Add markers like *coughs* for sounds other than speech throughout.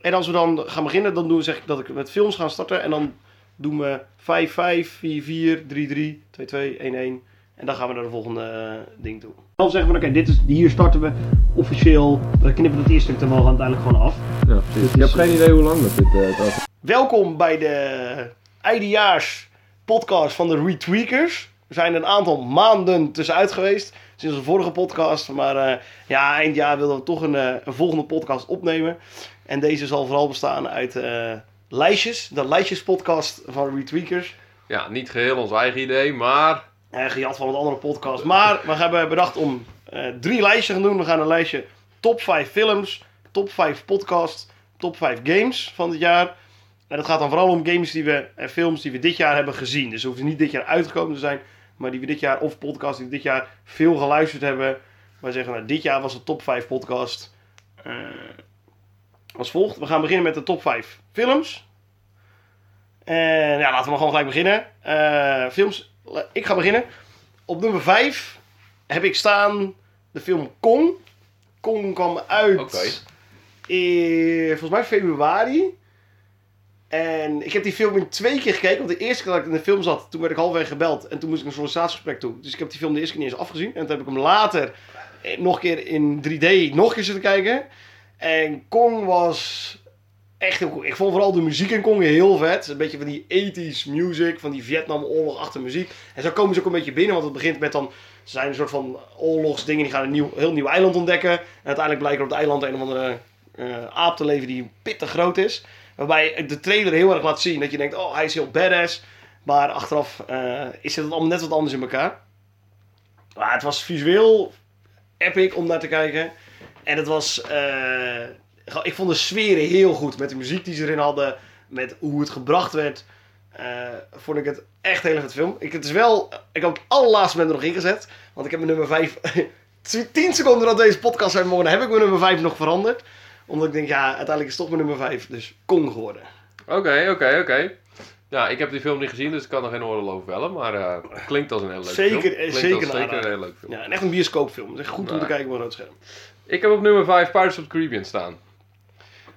En als we dan gaan beginnen, dan doen we, zeg ik dat ik met films ga starten. En dan doen we 5, 5, 4, 4, 3, 3, 2, 2, 1, 1. En dan gaan we naar de volgende uh, ding toe. Dan zeggen we, oké, okay, dit is, hier starten we officieel. We knippen het eerste stuk er wel uiteindelijk gewoon af. Ja, precies. Ik heb geen idee hoe lang dat dit uh, Welkom bij de eindejaars podcast van de Retweakers. Er zijn een aantal maanden tussenuit geweest sinds de vorige podcast. Maar uh, ja, eind jaar wilden we toch een, een, volgende podcast opnemen. En deze zal vooral bestaan uit uh, lijstjes. De lijstjespodcast van Retweakers. Ja, niet geheel ons eigen idee, maar... Uh, gejat van een andere podcast. Maar we hebben bedacht om drie lijstjes te doen. We gaan een lijstje top 5 films, top 5 podcasts, top 5 games van het jaar. En dat gaat dan vooral om games die we, en films die we dit jaar hebben gezien. Dus hoeven niet dit jaar uitgekomen te zijn maar die we dit jaar, of podcasts die we dit jaar veel geluisterd hebben. Wij zeggen, nou, dit jaar was de top 5 podcast uh, als volgt. We gaan beginnen met de top 5 films. En ja, laten we maar gewoon gelijk beginnen. Uh, films, ik ga beginnen. Op nummer 5 heb ik staan de film Kong. Kong kwam uit okay. in, volgens mij februari. En ik heb die film in twee keer gekeken. Want de eerste keer dat ik in de film zat, toen werd ik halverwege gebeld. En toen moest ik een sollicitatiegesprek toe. Dus ik heb die film de eerste keer niet eens afgezien. En toen heb ik hem later nog een keer in 3D nog een keer zitten kijken. En Kong was echt heel. Ik vond vooral de muziek in Kong heel vet. Een beetje van die 80s music, van die Vietnam-oorlog muziek. En zo komen ze ook een beetje binnen, want het begint met dan... Ze zijn een soort van oorlogsdingen, die gaan een nieuw, heel nieuw eiland ontdekken. En uiteindelijk blijkt er op het eiland een of andere uh, aap te leven die pittig groot is. Waarbij de trailer heel erg laat zien dat je denkt, oh hij is heel badass. Maar achteraf uh, is het allemaal net wat anders in elkaar. Maar het was visueel epic om naar te kijken. En het was, uh, ik vond de sferen heel goed. Met de muziek die ze erin hadden, met hoe het gebracht werd. Uh, vond ik het echt heel vet film. Ik, het is wel, ik heb het allerlaatste moment er nog ingezet. Want ik heb mijn nummer 5, 10 *laughs* seconden dat deze podcast zijn begonnen, heb ik mijn nummer 5 nog veranderd omdat ik denk, ja, uiteindelijk is het toch mijn nummer 5. Dus Kong geworden. Oké, oké, oké. Ja, ik heb die film niet gezien, dus ik kan er geen oordeel over vellen. Maar uh, klinkt als een heel leuk zeker, film. Klinkt zeker, als zeker een heel leuk film. Ja, en echt een bioscoopfilm. Het is goed om te kijken op een rood scherm. Ik heb op nummer 5 Pirates of the Caribbean staan.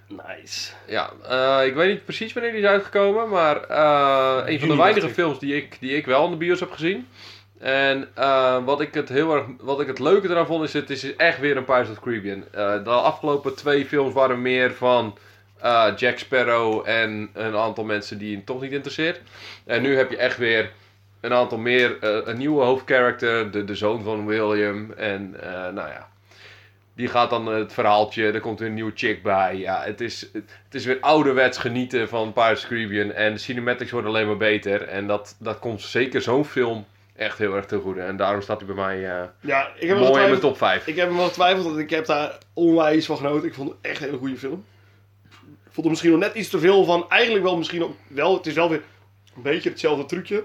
Nice. Ja, uh, ik weet niet precies wanneer die is uitgekomen, maar uh, een van de weinige films die ik, die ik wel in de bios heb gezien. En uh, wat ik het heel erg, wat ik het leuke eraan vond, is het is echt weer een Pirates of the Caribbean. De afgelopen twee films waren meer van Jack Sparrow en een aantal mensen die je toch niet interesseert. En nu heb je echt weer een aantal meer, een nieuwe hoofdcharacter, de, de zoon van William. En nou ja, die gaat dan het verhaaltje, er komt weer een nieuwe chick bij. Ja, het is, het is weer ouderwets genieten van Pirates of the Caribbean. En de cinematics worden alleen maar beter. En dat, dat komt zeker zo'n film echt heel erg te goede. En daarom staat hij bij mij uh, ja, ik heb mooi in mijn top 5. Ik heb hem wel getwijfeld, want ik heb daar onwijs van genoten. Ik vond het echt een hele goede film. Ik vond er misschien nog net iets te veel van. Eigenlijk wel misschien ook wel. Het is wel weer een beetje hetzelfde trucje.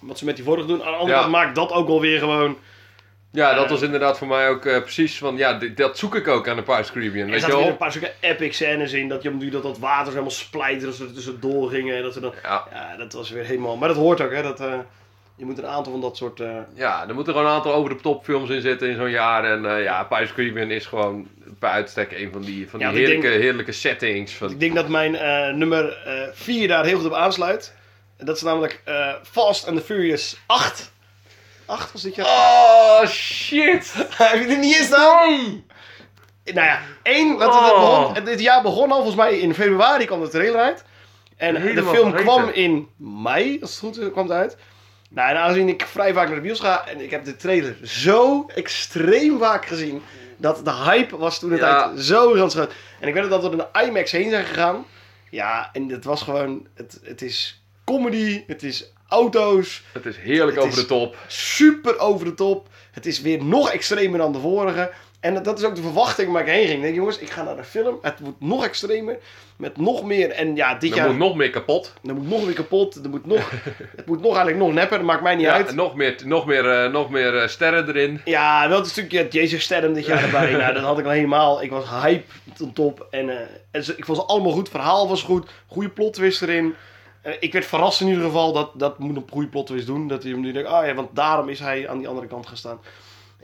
Wat ze met die vorige doen. Aan de andere kant maakt dat ook wel weer gewoon... Ja, dat uh, was inderdaad voor mij ook uh, precies van, ja, dat zoek ik ook aan de Pirates Caribbean. Er zaten een paar zulke epic scènes in, dat je nu dat dat water helemaal splijt, dat ze er tussendoor gingen. En dat, ze dan, ja. ja. dat was weer helemaal, maar dat hoort ook, hè, dat... Uh, je moet een aantal van dat soort... Uh... Ja, er moeten gewoon een aantal over de top films in zitten in zo'n jaar. En uh, ja, Pirates Caribbean is gewoon bij uitstek een van die, van die ja, heerlijke, denk, heerlijke settings. Van... Ik denk dat mijn uh, nummer 4 daar heel goed op aansluit. Dat is namelijk Fast and the Furious 8. 8 was dit jaar? Oh, shit! *laughs* Heb je er niet staan? Nee! Nou ja, één, wat oh. het jaar begon al, volgens mij in februari kwam de trailer uit. En Helemaal de film vergeten. kwam in mei, als het goed is, kwam het uit. Nou, en aangezien ik vrij vaak naar de bios ga en ik heb de trailer zo extreem vaak gezien, dat de hype was toen het ja. tijd zo heel groot. En ik weet dat we door de IMAX heen zijn gegaan. Ja, en het was gewoon, het, het is comedy, het is auto's. Het is heerlijk het over is de top. Super over de top. Het is weer nog extremer dan de vorige. En dat is ook de verwachting waar ik heen ging. Ik denk, jongens, ik ga naar de film. Het wordt nog extremer. Met nog meer. En ja, dit er jaar. moet nog meer kapot. Er moet nog meer kapot. Er moet nog, *laughs* het moet nog eigenlijk nog nepper. Dat maakt mij niet ja, uit. Nog meer, nog meer, uh, nog meer uh, sterren erin. Ja, wel een stukje Jezus sterren dit jaar erbij. *laughs* nou, dat had ik al helemaal. Ik was hype tot top. En, uh, en ik vond ze allemaal goed. Het verhaal was goed. Goede plot twist erin. Ik werd verrast in ieder geval. Dat, dat moet een goede plot twist doen. Dat hij hem nu denkt. Ah ja, want daarom is hij aan die andere kant gestaan.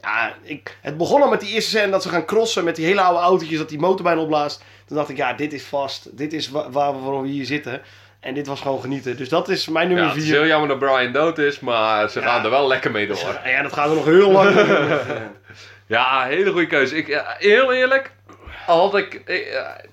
Ja, ik, het begon al met die eerste scène dat ze gaan crossen met die hele oude autootjes, dat die motor bijna opblaast. Toen dacht ik, ja, dit is vast. Dit is wa- waar we, waarom we hier zitten. En dit was gewoon genieten. Dus dat is mijn nummer Ja, het is 4. heel jammer dat Brian dood is, maar ze Ja. gaan er wel lekker mee door. Ja, dat gaat er nog heel lang. *laughs* Ja. Ja, hele goede keuze. Ik, ja, heel eerlijk, had ik eh,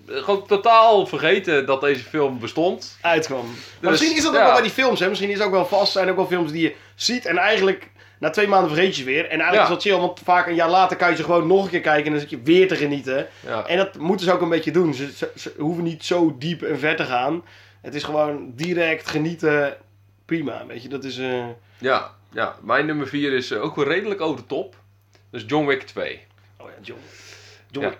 gewoon totaal vergeten dat deze film bestond. Uitkwam. Maar Dus, misschien is dat ook ja. wel bij die films, hè. Misschien is het ook wel vast. zijn ook wel films die je ziet en eigenlijk na twee maanden vergeet je weer. En eigenlijk Ja. is dat chill, want vaak een jaar later kan je ze gewoon nog een keer kijken en dan zit je weer te genieten. Ja. En dat moeten ze ook een beetje doen. Ze, ze, ze hoeven niet zo diep en ver te gaan. Het is gewoon direct genieten. Prima, weet je. Dat is... eh, Ja, ja, mijn nummer 4 is eh, ook wel redelijk over de top. Dus John Wick 2. Oh ja, John. John Ja. Wick.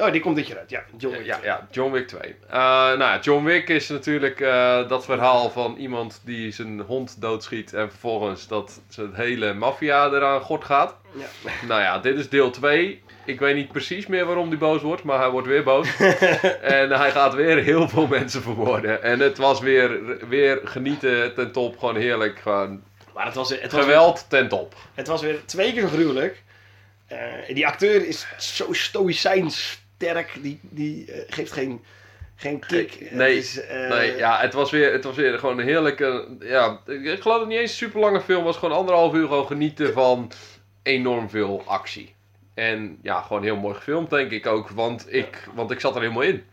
Oh, die komt dit jaar uit. Ja, John Wick. Ja, ja, John Wick 2. Eh, nou, John Wick is natuurlijk eh, dat verhaal van iemand die zijn hond doodschiet en vervolgens dat zijn hele maffia eraan gort gaat. Ja. *laughs* Nou ja, dit is deel 2. Ik weet niet precies meer waarom hij boos wordt, maar hij wordt weer boos. *laughs* en hij gaat weer heel veel mensen vermoorden. En het was weer, weer genieten ten top, gewoon heerlijk. Gewoon Maar het was, het was, geweld ten top. het was weer twee keer zo gruwelijk. Eh, die acteur is zo stoïcijns sterk. Die, die eh, geeft geen, geen kick. Nee, eh, Nee, ja, het was weer, het was weer gewoon een heerlijke. Ja, ik geloof dat het niet eens een super lange film was. Gewoon anderhalf uur gewoon genieten van enorm veel actie. En ja, gewoon heel mooi gefilmd, denk ik ook. Want ik, want ik zat er helemaal in.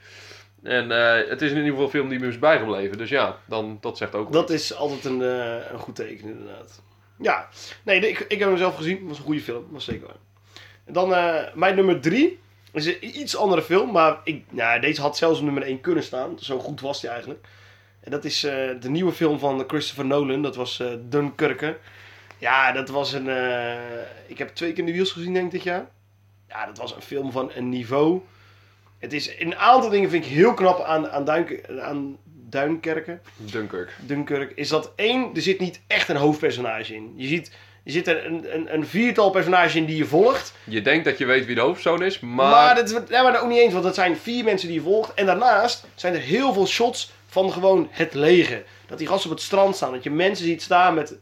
En eh, het is in ieder geval een film die me is bijgebleven. Dus ja, dan, dat zegt ook Dat is altijd een, een goed teken, inderdaad. Ja, nee, ik, ik heb hem zelf gezien. Het was een goede film, was zeker waar. En dan mijn nummer drie. Is een iets andere film, maar ik, nou, deze had zelfs op nummer 1 kunnen staan. Zo goed was die eigenlijk. En dat is eh, de nieuwe film van Christopher Nolan. Dat was Dunkirken. Ja, dat was een... eh, ik heb twee keer in de wiels gezien, denk ik, dit jaar. Ja, dat was een film van een niveau. Het is een aantal dingen vind ik heel knap aan, aan, aan Duinkerken. Dunkirk. Dunkirk, is dat één, er zit niet echt een hoofdpersonage in. Je ziet, je zit er een, een, een viertal personages in die je volgt. Je denkt dat je weet wie de hoofdpersoon is, maar. Maar, dat, is- ja, maar dat ook niet eens, want dat zijn vier mensen die je volgt. En daarnaast zijn er heel veel shots van gewoon het leger. Dat die gasten op het strand staan, dat je mensen ziet staan met,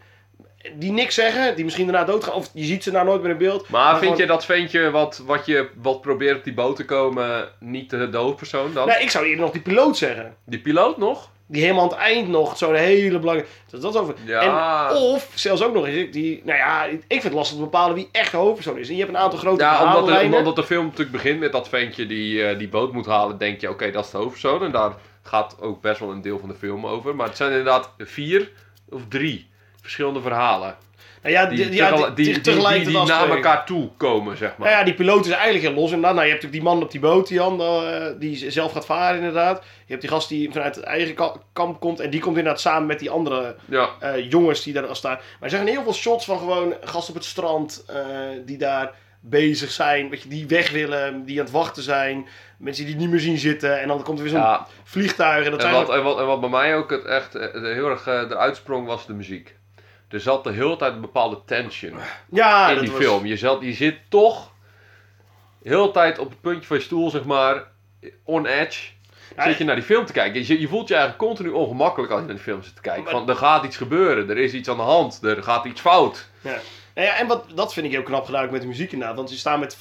die niks zeggen, die misschien daarna doodgaan. Of je ziet ze nou nooit meer in beeld. Maar vind gewoon- je dat ventje wat, wat, je, wat probeert op die boot te komen niet de, de hoofdpersoon dan? Nee, ik zou eerder nog die piloot zeggen. Die piloot nog? Die helemaal aan het eind nog zo'n hele belangrijke... Dat, over. Ja. En, of zelfs ook nog eens, die, nou ja, ik vind het lastig te bepalen wie echt de hoofdpersoon is. En je hebt een aantal grote Ja, omdat de, omdat de film natuurlijk begint met dat ventje die die, die boot moet halen, denk je, oké, dat is de hoofdpersoon. En daar gaat ook best wel een deel van de film over. Maar het zijn inderdaad vier of drie verschillende verhalen. Nou ja, Die, die, ja, die, naar elkaar toe komen, zeg maar. Nou ja, die piloot is eigenlijk heel los inderdaad. Nou, je hebt natuurlijk die man op die boot, die, Jan, eh, die zelf gaat varen inderdaad. Je hebt die gast die vanuit het eigen ka- kamp komt. En die komt inderdaad samen met die andere Ja. eh, jongens die daar al staan. Maar er zijn heel veel shots van gewoon gasten op het strand eh, die daar bezig zijn. Weet je, die weg willen, die aan het wachten zijn. Mensen die het niet meer zien zitten. En dan komt er weer zo'n ja. vliegtuig. En dat En, wat, en, wat, en wat bij mij ook het echt heel erg eh, eruit sprong, was de muziek. Er zat de hele tijd een bepaalde tension ja, in die was- film. Je, zat, je zit toch de hele tijd op het puntje van je stoel, zeg maar, on edge. Ja, Zit je naar die film te kijken. Je, je voelt je eigenlijk continu ongemakkelijk als je naar die film zit te kijken. Maar- Van, er gaat iets gebeuren, er is iets aan de hand, er gaat iets fout. Ja. Nou ja, en wat, dat vind ik heel knap gedaan ook met de muziek inderdaad. Want ze staan met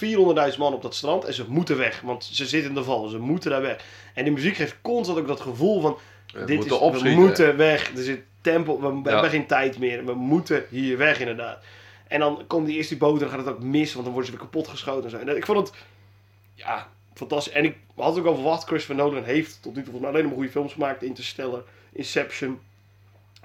400.000 man op dat strand en ze moeten weg. Want ze zitten in de val, ze moeten daar weg. En de muziek geeft constant ook dat gevoel van... We dit moeten is, we moeten weg. Er zit tempo, we, we Ja. hebben geen tijd meer. We moeten hier weg inderdaad. En dan komt die eerst die boot en dan gaat het ook mis. Want dan worden ze weer kapot geschoten en zo. En ik vond het... Ja, fantastisch. En ik had ook al verwacht, Christopher Nolan heeft tot nu toe volgens mij alleen maar goede films gemaakt. Interstellar, Inception,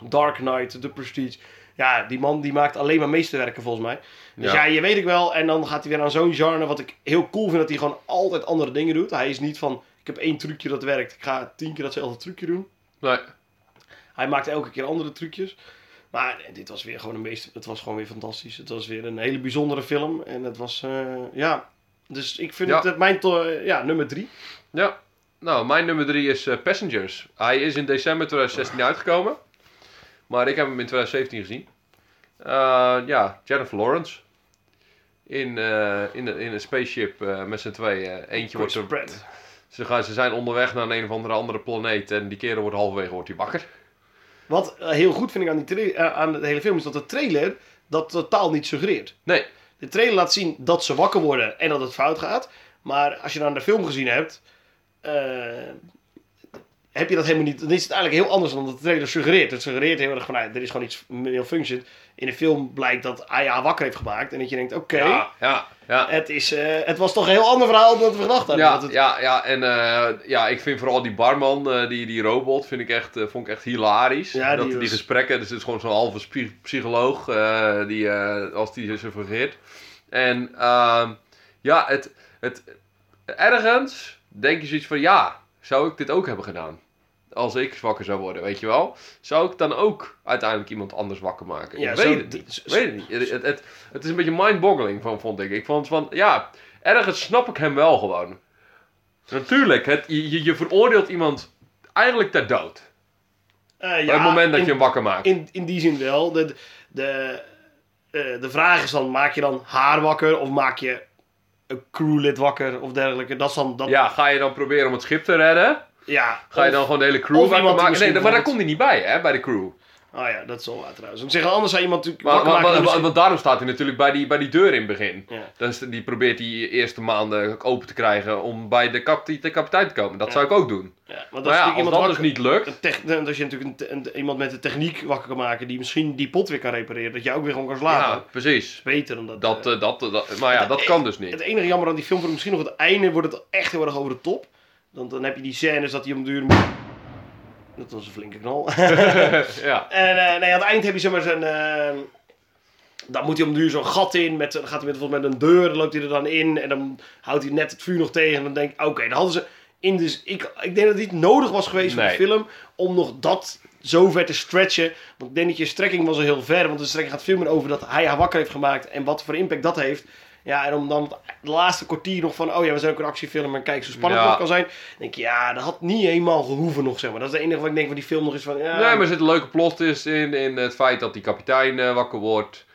Dark Knight, The Prestige. Ja, die man die maakt alleen maar meesterwerken volgens mij. Dus ja. Ja. je weet ik wel. En dan gaat hij weer aan zo'n genre. Wat ik heel cool vind, dat hij gewoon altijd andere dingen doet. Hij is niet van, ik heb één trucje dat werkt. Ik ga tien keer datzelfde trucje doen. Nee. Hij maakt elke keer andere trucjes. Maar dit was weer gewoon een meester. Het was gewoon weer fantastisch. Het was weer een hele bijzondere film. En het was, eh, ja. Dus ik vind Ja. het eh, mijn ja, nummer drie. Ja. Nou, mijn nummer drie is eh, Passengers. Hij is in december 2016 uitgekomen. Maar ik heb hem in 2017 gezien. Ja, Jennifer Lawrence. In, in, een- in een spaceship met z'n tweeën. Eentje wordt er, Pratt. Ze, gaan, ze zijn onderweg naar een of andere andere planeet. En die kerel wordt halverwege wordt hij wakker. Wat eh, heel goed vind ik aan, die eh, aan de hele film is dat de trailer dat totaal niet suggereert. Nee. de trailer laat zien dat ze wakker worden en dat het fout gaat. Maar als je dan de film gezien hebt, eh, heb je dat helemaal niet. Dan is het eigenlijk heel anders dan dat de trailer suggereert. Het suggereert heel erg van, nou, er is gewoon iets malfunction. In de film blijkt dat Aya wakker heeft gemaakt. En dat je denkt, oké, Ja, ja, ja. het, is, eh, het was toch een heel ander verhaal dan we gedacht hadden. Ja, het- ja, ja, en eh, ja, ik vind vooral die barman, eh, die, die robot, vind ik echt, vond ik echt hilarisch. Ja, dat, die die, gesprekken, dus het is gewoon zo'n halve psycholoog, die, als die zich vergeet. En ehm, ja, het, het, ergens denk je zoiets van, ja, zou ik dit ook hebben gedaan? Als ik wakker zou worden, weet je wel? Zou ik dan ook uiteindelijk iemand anders wakker maken? Ja, ik weet het niet. weet het niet. Het, het, het, het is een beetje mind-boggling, van, vond ik. Ik vond van, ja, ergens snap ik hem wel gewoon. Natuurlijk, het, je, veroordeelt iemand eigenlijk ter dood. Eh, Op ja, het moment dat in- je hem wakker maakt. In, in die zin wel. De, de, eh, de vraag is dan, maak je dan haar wakker of maak je crewlid wakker of dergelijke? Dat is dan... Dat, Ja, ga je dan proberen om het schip te redden? ja, Ga je dan gewoon de hele crew wakker maken? Nee, maar daar komt hij niet bij, hè, bij de crew. Oh ja, dat is wel waar trouwens. Ik zeg, anders zou iemand natuurlijk Maar, maar- dan want, daarom staat hij natuurlijk bij die, bij die deur in het begin. Ja. Dus die probeert die eerste maanden open te krijgen om bij de, kap de kapitein te komen. Dat Ja. zou ik ook doen. ja, want Maar ja, je als iemand dat dus niet lukt... tech- als je natuurlijk een, een- iemand met de techniek wakker kan maken die misschien die pot weer kan repareren, dat je ook weer gewoon kan slapen. Ja, Dat precies. beter dan dat. Dat, eh, eh, dat, dat, maar ja, dat kan dus niet. Het enige jammer aan die film, misschien nog het einde, wordt het echt heel erg over de top. Dan, dan heb je die scènes dat hij om de duur moet... Dat was een flinke knal. *laughs* ja. en eh, nee, aan het eind heb je zeg maar zijn... eh, dan moet hij om de duur zo'n gat in. Met, dan gaat hij met, volgens mij met een deur, dan loopt hij er dan in. En dan houdt hij net het vuur nog tegen. En dan denk ik, oké, dan hadden ze... In dus, ik, ik denk dat het niet nodig was geweest voor de film om nog dat zo ver te stretchen. Want ik denk dat je strekking was al heel ver. Want de strekking gaat veel meer over dat hij haar wakker heeft gemaakt. En wat voor impact dat heeft. Ja, en om dan het laatste kwartier nog van... Oh ja, we zijn ook een actiefilm en kijk zo spannend Ja. het kan zijn. Dan denk je, ja, dat had niet helemaal gehoeven nog, zeg maar. Dat is het enige wat ik denk van die film nog is van... Ja, Nee, maar er zit een leuke plot is in, in het feit dat die kapitein eh, wakker wordt.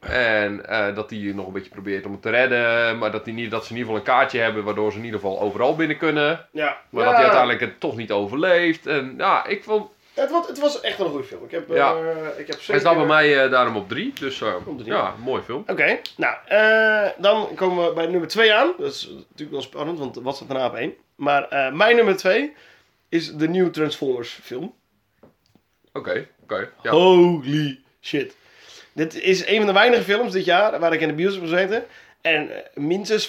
En eh, dat hij nog een beetje probeert om het te redden. Maar dat, die niet, dat ze in ieder geval een kaartje hebben waardoor ze in ieder geval overal binnen kunnen. ja. Maar Ja. dat hij uiteindelijk het toch niet overleeft. En ja, ik vond... Het was, het was echt wel een goede film. Ik heb, Ja. eh, ik heb zeker... Hij staat bij mij eh, daarom op drie. Dus eh, Op drie. ja, mooi film. Oké, nou, dan komen we bij nummer 2 aan. Dat is natuurlijk wel spannend, want wat staat daarna op één? Maar mijn nummer 2 is de nieuwe Transformers film. Oké, oké. ja. Holy shit. Dit is een van de weinige films dit jaar waar ik in de bios heb gezeten. En minstens 25%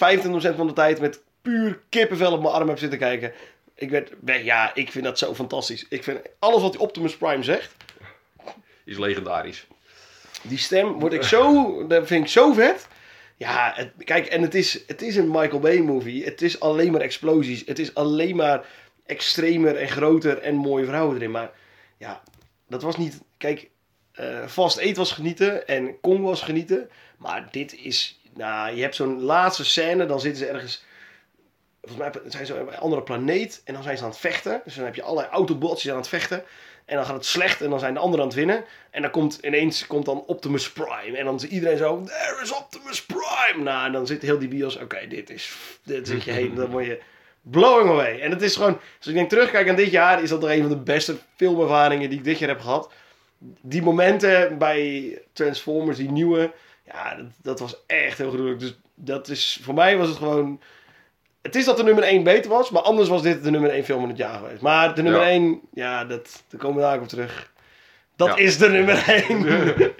van de tijd met puur kippenvel op mijn arm heb zitten kijken. Ik werd, ja, ik vind dat zo fantastisch. Ik vind alles wat die Optimus Prime zegt, Is legendarisch. Die stem word ik zo, dat vind ik zo vet. Ja, het, kijk, en het is, het is een Michael Bay movie. Het is alleen maar explosies. Het is alleen maar extremer en groter en mooie vrouwen erin. Maar ja, dat was niet. Kijk, eh Fast was genieten en Kong was genieten. Maar dit is. Nou, je hebt zo'n laatste scène, dan zitten ze ergens. Volgens mij zijn ze op een andere planeet en dan zijn ze aan het vechten. Dus dan heb je allerlei autobots die aan het vechten. En dan gaat het slecht en dan zijn de anderen aan het winnen. En dan komt ineens komt dan Optimus Prime. En dan is iedereen zo, there is Optimus Prime. Nou, en dan zit heel die bios, oké, dit is, dit zit je heen. Dan word je blowing away. En het is gewoon, als ik denk terugkijk aan dit jaar, is dat nog een van de beste filmervaringen die ik dit jaar heb gehad. Die momenten bij Transformers, die nieuwe, ja, dat, dat was echt heel gruwelijk. Dus dat is, voor mij was het gewoon... Het is dat de nummer 1 beter was, maar anders was dit de nummer 1 film in het jaar geweest. Maar de nummer Ja. 1, ja, dat, daar komen we daar ook op terug. Dat Ja. is de nummer 1. *laughs*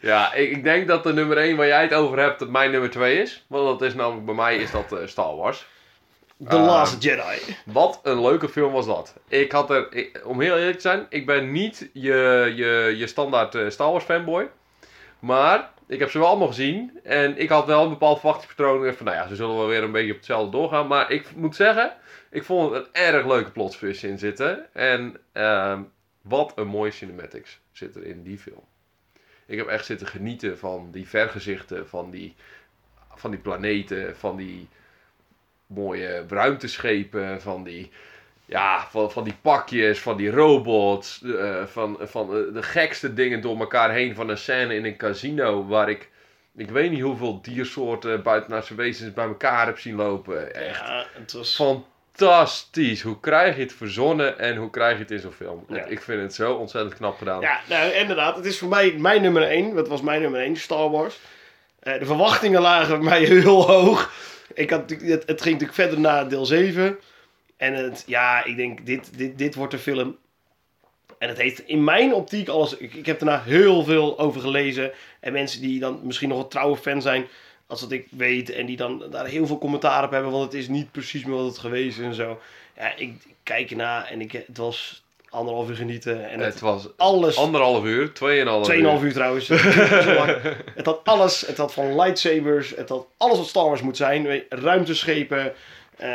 Ja, ik, ik denk dat de nummer 1 waar jij het over hebt, dat mijn nummer 2 is. Want dat is namelijk bij mij is dat eh, Star Wars. The Ah. Last Jedi. Wat een leuke film was dat. Ik had er, ik- om heel eerlijk te zijn, ik ben niet je, je, je standaard eh, Star Wars fanboy. Maar ik heb ze wel allemaal gezien. En ik had wel een bepaald verwachtingspatroon. Van nou ja, ze zullen wel weer een beetje op hetzelfde doorgaan. Maar ik moet zeggen, ik vond er een erg leuke plot twist in zitten. En ehm, wat een mooie cinematics zit er in die film. Ik heb echt zitten genieten van die vergezichten, van die, van die planeten, van die mooie ruimteschepen, van die, ja, van, van die pakjes, van die robots, eh, van, van eh, de gekste dingen door elkaar heen. Van een scène in een casino waar ik, ik weet niet hoeveel diersoorten buitenaardse wezens bij elkaar heb zien lopen. Echt Ja, het was... fantastisch. Hoe krijg je het verzonnen en hoe krijg je het in zo'n film? Ja. Ik vind het zo ontzettend knap gedaan. Ja, nou, inderdaad. Het is voor mij mijn nummer 1. Wat was mijn nummer 1? Star Wars. Eh, de verwachtingen lagen bij mij heel hoog. Ik had, het, het ging natuurlijk verder naar deel 7. En het, ja, ik denk, dit, dit, dit wordt een film. En het heeft in mijn optiek alles. Ik, ik heb daarna heel veel over gelezen. En mensen die dan misschien nog een trouwe fan zijn. Als dat ik weet. En die dan daar heel veel commentaar op hebben. Want het is niet precies meer wat het geweest is en zo. Ja, ik, ik kijk ernaar. En ik, het was anderhalf uur genieten. En Het het, was alles. anderhalf uur, tweeënhalf uur. 2,5 uur trouwens. *laughs* Het had alles. Het had van lightsabers. Het had alles wat Star Wars moet zijn. Ruimteschepen. eh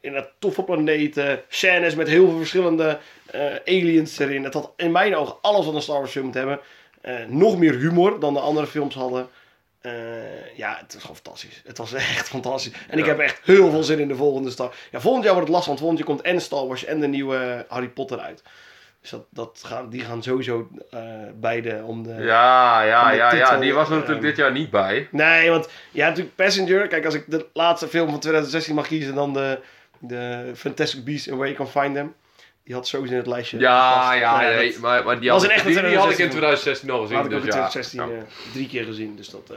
in een toffe planeten. Scènes met heel veel verschillende eh, aliens erin. Het had in mijn ogen alles wat een Star Wars film moet hebben. Eh, nog meer humor dan de andere films hadden. Eh, ja, het was gewoon fantastisch. Het was *laughs* echt fantastisch. En ik heb echt heel veel zin in de volgende Star Ja, volgend jaar wordt het lastig, want volgend jaar komt en Star Wars en de nieuwe Harry Potter uit. Dus dat, dat gaan, die gaan sowieso eh, beide om de... Ja, ja, de ja, ja. Die was er natuurlijk dit jaar niet bij. Nee, want ja, natuurlijk Passenger. Kijk, als ik de laatste film van 2016 mag kiezen, dan de, de Fantastic Beasts and Where You Can Find Them. Die had sowieso in het lijstje. Ja, ja, nee, dat maar, maar die, had, ik- echte die, die had ik in 2016 2016 nog gezien. had ik ook in dus ja. 2016 Ja. eh, drie keer gezien. Dus dat, eh,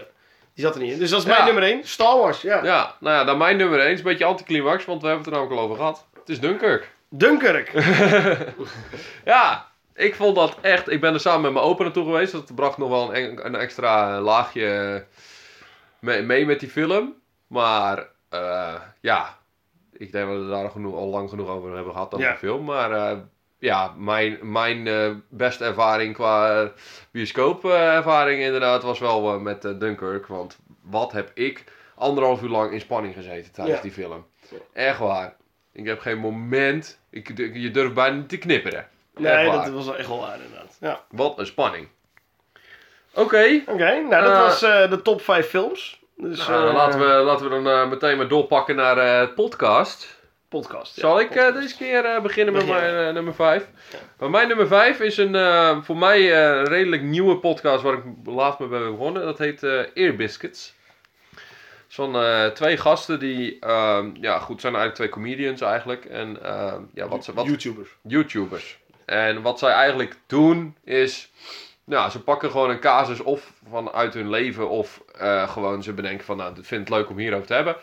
die zat er niet in. Dus dat is Ja. mijn nummer 1. Star Wars, ja. Ja, nou ja, dan mijn nummer 1 is een beetje anticlimax, want we hebben het er namelijk al over gehad. Het is Dunkirk. Dunkirk. *laughs* Ja, ik vond dat echt. Ik ben er samen met mijn opa naartoe geweest. Dat bracht nog wel een, een extra laagje mee, mee met die film. Maar eh, ja, ik denk dat we daar genoeg, al lang genoeg over hebben gehad over Ja. de film. Maar eh, ja, mijn, mijn eh, beste ervaring qua eh, bioscoopervaring inderdaad was wel met Dunkirk. Want wat heb ik anderhalf uur lang in spanning gezeten tijdens Ja. die film. Echt waar. Ik heb geen moment. Ik, je durft bijna niet te knipperen. Nee, dat was wel echt wel waar inderdaad. Ja. Wat een spanning. Oké. Oké, nou dat was de top 5 films. Dus, Nou, eh, laten, we, laten we dan eh, meteen maar doorpakken naar eh, het podcast. Podcast. ja, Zal ik podcast. deze keer beginnen met mijn nummer 5? Ja. Maar mijn nummer 5 is een voor mij een redelijk nieuwe podcast waar ik laatst mee ben begonnen. Dat heet Ear Biscuits. Van twee gasten die, ehm, ja goed, zijn eigenlijk twee comedians eigenlijk. En ehm, ja, wat, ze, wat, YouTubers. YouTubers. En wat zij eigenlijk doen is, nou, ze pakken gewoon een casus of vanuit hun leven of eh, gewoon ze bedenken van, nou, ik vind het leuk om hierover te hebben.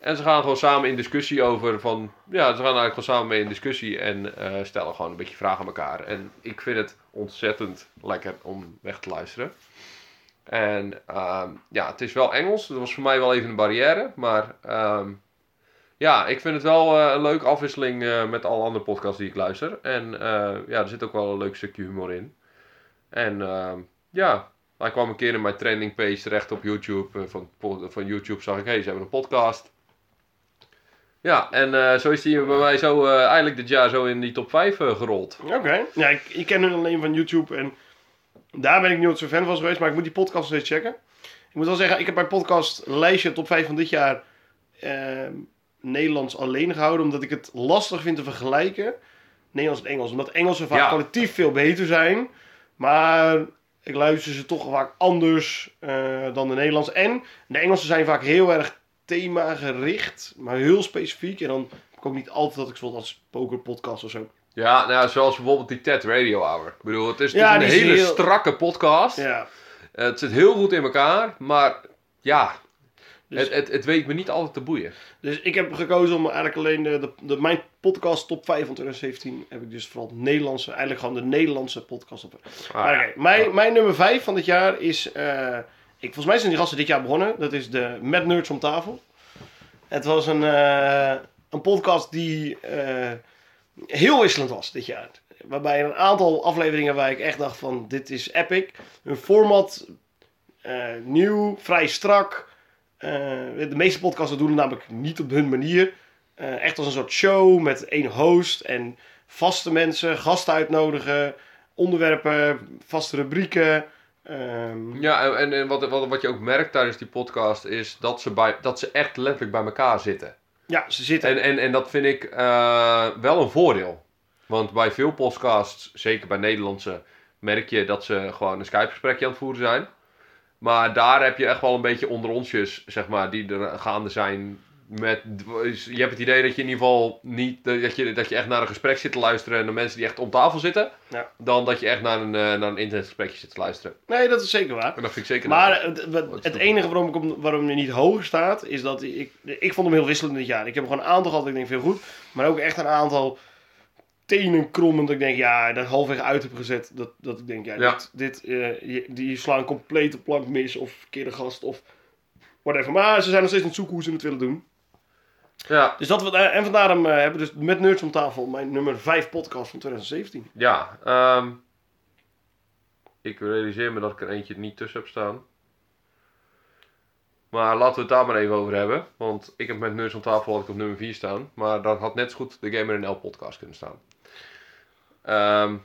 En ze gaan gewoon samen in discussie over van, ja, ze gaan eigenlijk gewoon samen mee in discussie en eh, stellen gewoon een beetje vragen aan elkaar. En ik vind het ontzettend lekker om weg te luisteren. En ehm, ja, het is wel Engels, dat was voor mij wel even een barrière, maar ehm, ja, ik vind het wel eh, een leuke afwisseling met alle andere podcasts die ik luister. En ja, er zit ook wel een leuk stukje humor in. En ehm, ja, hij kwam een keer in mijn trending page terecht op YouTube. eh, van, van YouTube zag ik, hé, hey, ze hebben een podcast. Ja, en eh, zo is die bij mij zo eh, eigenlijk dit jaar zo in die top 5 eh, gerold. Oké. Ja, ik, ik ken hun alleen van YouTube en daar ben ik nooit zo fan van geweest, maar ik moet die podcast steeds checken. Ik moet wel zeggen, ik heb mijn podcast lijstje top 5 van dit jaar ehm, Nederlands alleen gehouden, omdat ik het lastig vind te vergelijken. Nederlands en Engels, omdat Engelsen vaak Ja. kwalitatief veel beter zijn, maar ik luister ze toch vaak anders eh, dan de Nederlands. En de Engelsen zijn vaak heel erg thema gericht, maar heel specifiek. En dan heb ik ook niet altijd dat ik bijvoorbeeld als pokerpodcast of zo. Ja, nou, zoals bijvoorbeeld die TED Radio Hour. Ik bedoel, het is, Ja, een hele heel- strakke podcast. Ja, Eh, het zit heel goed in elkaar, maar ja, Dus- het, het, het weet me niet altijd te boeien. Dus ik heb gekozen om eigenlijk alleen de, de, de- mijn podcast top 5 van 2017 heb ik dus vooral Nederlandse, eigenlijk gewoon de Nederlandse podcast op. Ah, Maar mijn, mijn nummer 5 van dit jaar is, eh, ik, volgens mij zijn die gasten dit jaar begonnen. Dat is de Met Nerds om tafel. Het was een, eh, een podcast die eh, heel wisselend was dit jaar. Waarbij een aantal afleveringen waar ik echt dacht van dit is epic. Hun format eh, nieuw, vrij strak. Eh, de meeste podcasts doen het namelijk niet op hun manier. Eh, echt als een soort show met één host en vaste mensen, gasten uitnodigen, onderwerpen, vaste rubrieken. Ehm, Ja, en, en, wat, wat, wat je ook merkt tijdens die podcast is dat ze, bij, dat ze echt letterlijk bij elkaar zitten. ja, ze zitten. En, en, en dat vind ik eh, wel een voordeel. Want bij veel podcasts, zeker bij Nederlandse, merk je dat ze gewoon een Skype-gesprekje aan het voeren zijn. Maar daar heb je echt wel een beetje onder onsjes, zeg maar, die er gaande zijn met, je hebt het idee dat je in ieder geval niet, dat je, dat je echt naar een gesprek zit te luisteren en de mensen die echt om tafel zitten, Ja. dan dat je echt naar een, eh, naar een internetgesprekje zit te luisteren. Nee, dat is zeker waar. En dat vind ik zeker Maar het, het enige waarom, ik waarom hij niet hoger staat, is dat ik, ik vond hem heel wisselend dit jaar. Ik heb hem gewoon een aantal gehad, dat ik denk veel goed. Maar ook echt een aantal tenen krommend, dat ik denk, ja, dat ik halfweg uit heb gezet. Dat, dat ik denk, ja, Ja. dit, dit eh, je- die slaan een complete plank mis, of verkeerde gast, of whatever. Maar ze zijn nog steeds aan het zoeken hoe ze het willen doen. Ja, Dus dat, en vandaar hem, eh, hebben we dus met Nerds om tafel mijn nummer 5 podcast van 2017. ja ehm, ik realiseer me dat ik er eentje niet tussen heb staan. Maar laten we het daar maar even over hebben. Want ik heb met Nerds om tafel had ik op nummer 4 staan. Maar dat had net zo goed de Gamer NL podcast kunnen staan. Ehm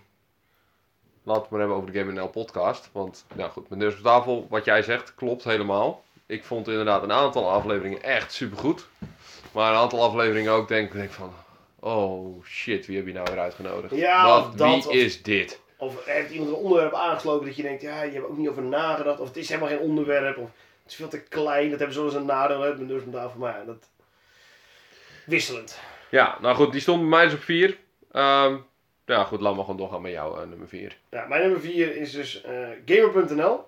laten we het maar hebben over de Gamer NL podcast. Want nou goed, met Nerds om tafel, wat jij zegt, klopt helemaal. Ik vond inderdaad een aantal afleveringen echt supergoed. Maar een aantal afleveringen ook denk denk van... Oh shit, wie heb je nou weer uitgenodigd? Ja, Wat, of dat, wie of- is dit? Of heeft iemand een onderwerp aangesloten dat je denkt, ja, je hebt ook niet over nagedacht. Of het is helemaal geen onderwerp. Of het is veel te klein. Dat hebben ze wel eens een nadeel. Hè, met Nerds om tafel. Maar ja, dat... Wisselend. Ja, nou goed, die stond bij mij dus op 4. Ja goed, laat maar gewoon doorgaan met jou, eh, nummer 4. Ja, mijn nummer 4 is dus eh, Gamer.nl.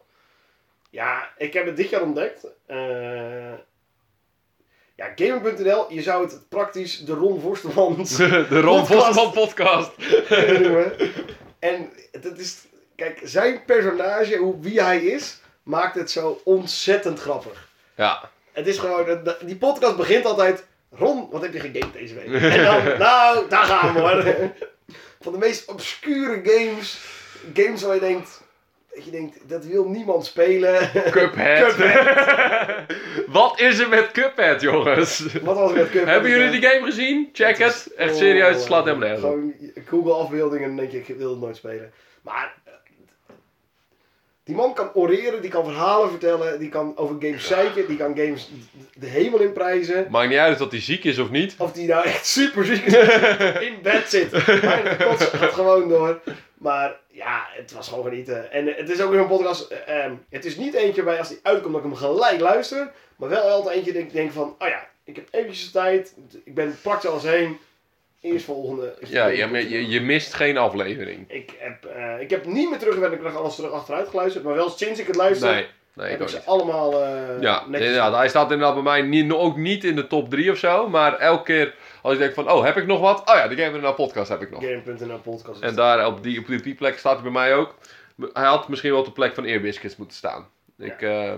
Ja, ik heb het dit jaar ontdekt. Eh, ja, Gamer.nl, je zou het praktisch de Ron Forstemans *laughs* de Ron. Vosman podcast. *laughs* En het is, kijk, zijn personage, hoe, wie hij is, maakt het zo ontzettend grappig. Ja, Het is gewoon, die podcast begint altijd, Ron, wat heb je gegamed deze week? En dan, nou, daar gaan we hoor. Van de meest obscure games, games waar je denkt, dat je denkt, dat wil niemand spelen. Cuphead. *laughs* Wat is er met Cuphead, jongens? Wat was er met Cuphead? Hebben jullie die game gezien? Check Het Echt serieus, het slaat helemaal nergens. Gewoon Google afbeeldingen en denk je, ik wil het nooit spelen. Maar eh, die man kan oreren, die kan verhalen vertellen, die kan over games zeiken, die kan games de hemel in prijzen. Maakt niet uit of hij ziek is of niet. Of die nou echt super ziek is, *laughs* in bed zit. Maar kot gaat gewoon door. Maar ja, het was gewoon genieten. En eh, het is ook weer een podcast. eh, ehm, het is niet eentje bij als die uitkomt dat ik hem gelijk luister. Maar wel altijd eentje dat ik denk van, oh ja, ik heb eventjes tijd. Ik ben praktisch alles heen. Eerst volgende. Ja, je, je, je mist geen aflevering. Ik heb, eh, ik heb niet meer teruggewerkt nog alles terug achteruit geluisterd. Maar wel sinds ik het luister, Nee, nee, ik heb ik ook ze niet. allemaal eh Ja, inderdaad. Hij staat inderdaad bij mij niet, ook niet in de top 3 of zo. Maar elke keer als ik denk van, oh, heb ik nog wat? Oh ja, de Gamer NL podcast heb ik nog. Game.nl podcast. En daar op die, op die, plek staat hij bij mij ook. Hij had misschien wel op de plek van Earbiscuits moeten staan. Ik, ja,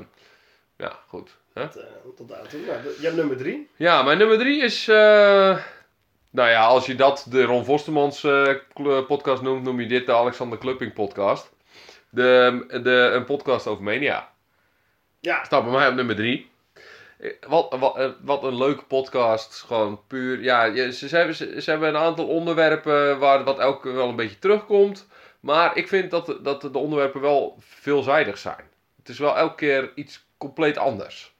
ja goed. Tot, eh, tot toe. Nou, de- je hebt nummer drie. Ja, mijn nummer drie is... eh, nou ja, als je dat de Ron Vostermans eh, kl- podcast noemt, noem je dit de Alexander Klupping podcast. De, de, een podcast over Mania. Ja, Staat bij mij op nummer drie. Eh, Wat, wat, eh, wat een leuke podcast. Gewoon puur. Ja, ze, ze, hebben, ze, ze hebben een aantal onderwerpen waar wat elke keer wel een beetje terugkomt. Maar ik vind dat, dat de onderwerpen wel veelzijdig zijn. Het is wel elke keer iets compleet anders.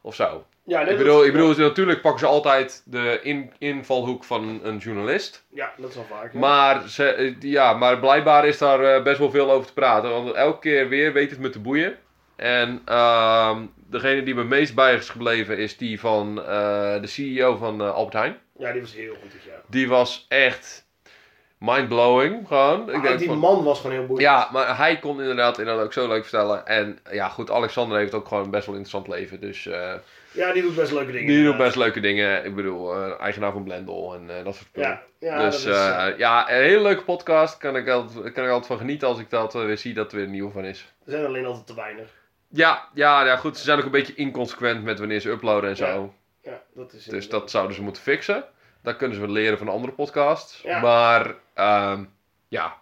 Of zo. Ja nee, Ik bedoel, ik bedoel, natuurlijk pakken ze altijd de in, invalhoek van een journalist. Ja, dat is wel vaak. Maar, ze, eh, ja, maar blijkbaar is daar eh, best wel veel over te praten. Want elke keer weer weet het me te boeien. En ehm, degene die me meest bij is gebleven is die van eh, de CEO van Albert Heijn. Ja, die was heel goed dit jaar. Die was echt mindblowing gewoon. Ik Maar denk die van, man was gewoon heel boeiend. ja, maar hij kon inderdaad, inderdaad ook zo leuk vertellen. En ja, goed, Alexander heeft ook gewoon een best wel interessant leven. Dus Ja, die doet best leuke dingen. die doet best leuke dingen. Ik bedoel, eh, eigenaar van Blendel en eh, dat soort dingen. Ja, ja dus dat is... eh, ja, een hele leuke podcast. Kan ik altijd, kan ik altijd van genieten als ik dat weer zie dat er weer een nieuw van is. er zijn alleen altijd te weinig. Ja, ja, ja, goed. Ze zijn ook een beetje inconsequent met wanneer ze uploaden en zo. Ja, Ja, dat is Dus dat zouden ze moeten fixen. Dat kunnen ze wel leren van andere podcasts. Maar ehm, ja,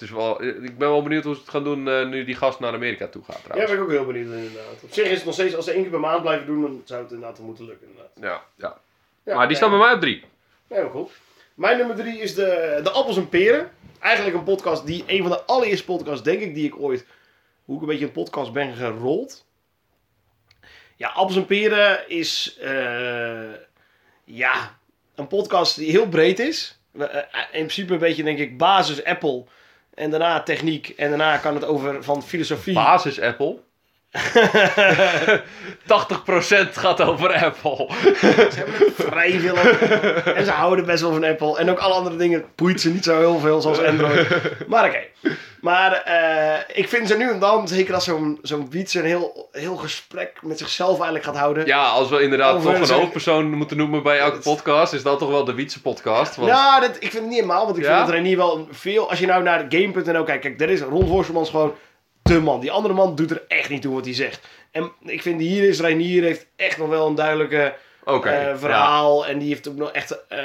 het is wel, ik ben wel benieuwd hoe ze het gaan doen eh, nu die gast naar Amerika toe gaat Ja, trouwens. ben ik ook heel benieuwd in, inderdaad. Op zich is het nog steeds, als ze één keer per maand blijven doen, dan zou het inderdaad moeten lukken. Inderdaad. Ja, ja. Ja, maar die nee. staan bij mij op drie. Ja, heel cool. Mijn nummer drie is de, de Appels en Peren. Eigenlijk een podcast die, een van de allereerste podcasts, denk ik, die ik ooit, hoe ik een beetje een podcast ben gerold. Ja, Appels en Peren is, eh, ja, een podcast die heel breed is. Eh, eh, In principe een beetje, denk ik, basis Apple. En daarna techniek. En daarna kan het over van filosofie. Basis Apple. 80% gaat over Apple. Ze hebben vrij veel over. En ze houden best wel van Apple. En ook alle andere dingen boeit ze niet zo heel veel, zoals Android. Maar oké. Maar eh, ik vind ze nu en dan, zeker als zo'n zo'n Wietse een heel, heel gesprek met zichzelf eigenlijk gaat houden. Ja, als we inderdaad Over toch een zijn- hoofdpersoon moeten noemen bij elke podcast, is dat toch wel de Wietse podcast. Want... Nou, dat, ik vind het niet helemaal, want ik Ja? vind dat Renier wel veel... Als je nou naar Game.nl kijkt, kijk, daar is Ron Voorstelmans gewoon de man. Die andere man doet er echt niet toe wat hij zegt. En ik vind hier is Reinier heeft echt nog wel een duidelijke Oké, eh, ja. verhaal. En die heeft ook nog echt... eh,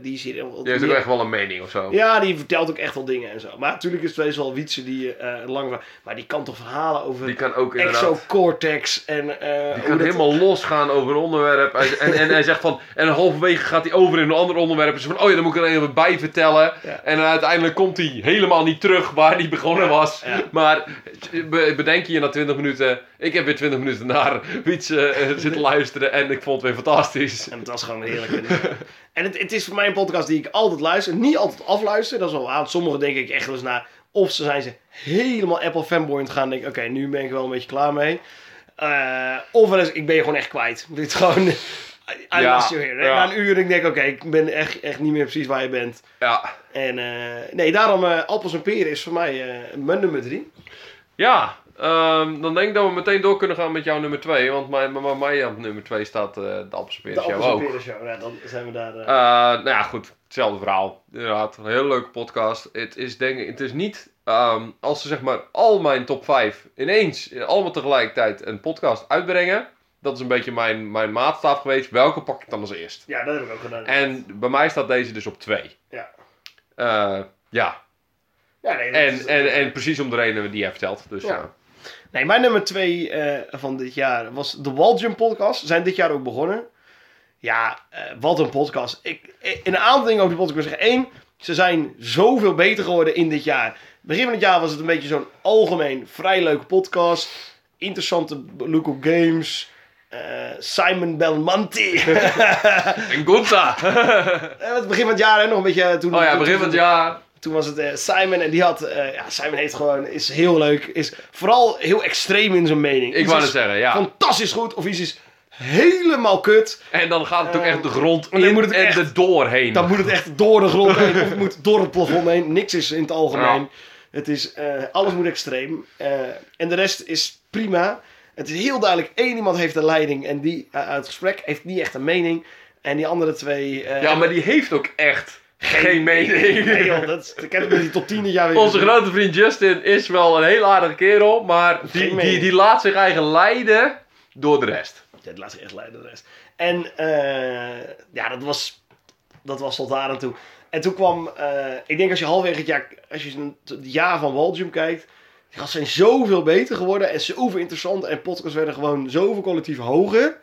die is hier Die heeft ook echt wel een mening of zo. Ja, die vertelt ook echt wel dingen en zo. Maar natuurlijk is het wel Wietse die eh lang... Maar die kan toch verhalen over Die kan ook inderdaad... exocortex en... Die kan dat- helemaal losgaan over een onderwerp. Hij- En, en hij zegt van. En halverwege gaat hij over in een ander onderwerp. En van. Oh ja, dan moet ik er even bij vertellen. Ja. En uiteindelijk komt hij helemaal niet terug waar hij begonnen was. Maar be- bedenk je na 20 minuten. Ik heb weer 20 minuten naar Wietse zitten *laughs* luisteren. En ik vond het weer fantastisch. En het was gewoon heerlijk. en het, het is voor mij een podcast die ik altijd luister. Niet altijd afluister, dat is wel aan. Sommige denk ik echt wel eens na. Of ze zijn ze helemaal Apple fanboy gaan. en denk ik, oké, nu ben ik wel een beetje klaar mee. Eh, of wel eens, ik ben je gewoon echt kwijt. *laughs* Dit gewoon... I Ja, lost you here. ja. Na een uur denk ik, oké, ik ben echt, echt niet meer precies waar je bent. Ja. En eh, nee, daarom eh Appels en Peren is voor mij eh, mijn nummer drie. Ja. Ehm, dan denk ik dat we meteen door kunnen gaan met jouw nummer 2. Want mijn, bij mij op nummer 2 staat eh, de Appelsperen De Show ook. Peren show. Ja, dan zijn we daar... eh, Eh, nou ja, goed. Hetzelfde verhaal. Inderdaad, een hele leuke podcast. Het is denk ik, het is niet ehm, als ze zeg maar al mijn top 5 ineens, allemaal tegelijkertijd een podcast uitbrengen. Dat is een beetje mijn, mijn maatstaf geweest. Welke pak ik dan als eerst? ja, dat heb ik ook gedaan. En bij mij staat deze dus op 2. Ja. Ja. Ja, nee, En, is- en, en precies om de reden die jij vertelt. Dus Ja. Nee, mijn nummer twee eh, van dit jaar was de Waljump podcast. Ze zijn dit jaar ook begonnen. Ja, eh, wat een podcast. Ik, eh, een aantal dingen over die podcast wil ik zeggen. Eén, ze zijn zoveel beter geworden in dit jaar. Begin van het jaar was het een beetje zo'n algemeen vrij leuke podcast. Interessante look op games. Simon Belmonte. *laughs* En! *laughs* Eh, het begin van het jaar hè, nog een beetje. Toen, oh ja, toen- begin van het jaar. Toen was het eh, Simon en die had. eh, ja, Simon heeft gewoon. Is heel leuk. Is vooral heel extreem in zijn mening. Ik wou het zeggen, ja. Fantastisch goed. Of iets is helemaal kut. En dan gaat het ook Eh, echt de grond en dan in moet het en echt- er doorheen. Dan moet het echt door de grond heen. Of het moet door het plafond heen. Niks is in het algemeen. Ja. Het is, alles moet extreem. En de rest is prima. Het is heel duidelijk. één iemand heeft de leiding. En die uit het gesprek heeft niet echt een mening. En die andere twee. Ja, maar die heeft ook echt geen, mening. Nee, joh, dat, is- ik heb die top 10 dit jaar weer Onze grote vriend Justin is wel een heel aardige kerel, maar Geen die, die, mening. die laat zich eigen leiden door de rest. Ja, het laat zich echt leiden de rest. En eh, ja, dat was, dat was tot daar aan toe. En toen kwam, eh, ik denk als je halverwege het jaar, als je een- het jaar van Waljum kijkt, die gasten zijn zoveel beter geworden en zoveel interessant en podcasts werden gewoon zoveel collectief hoger.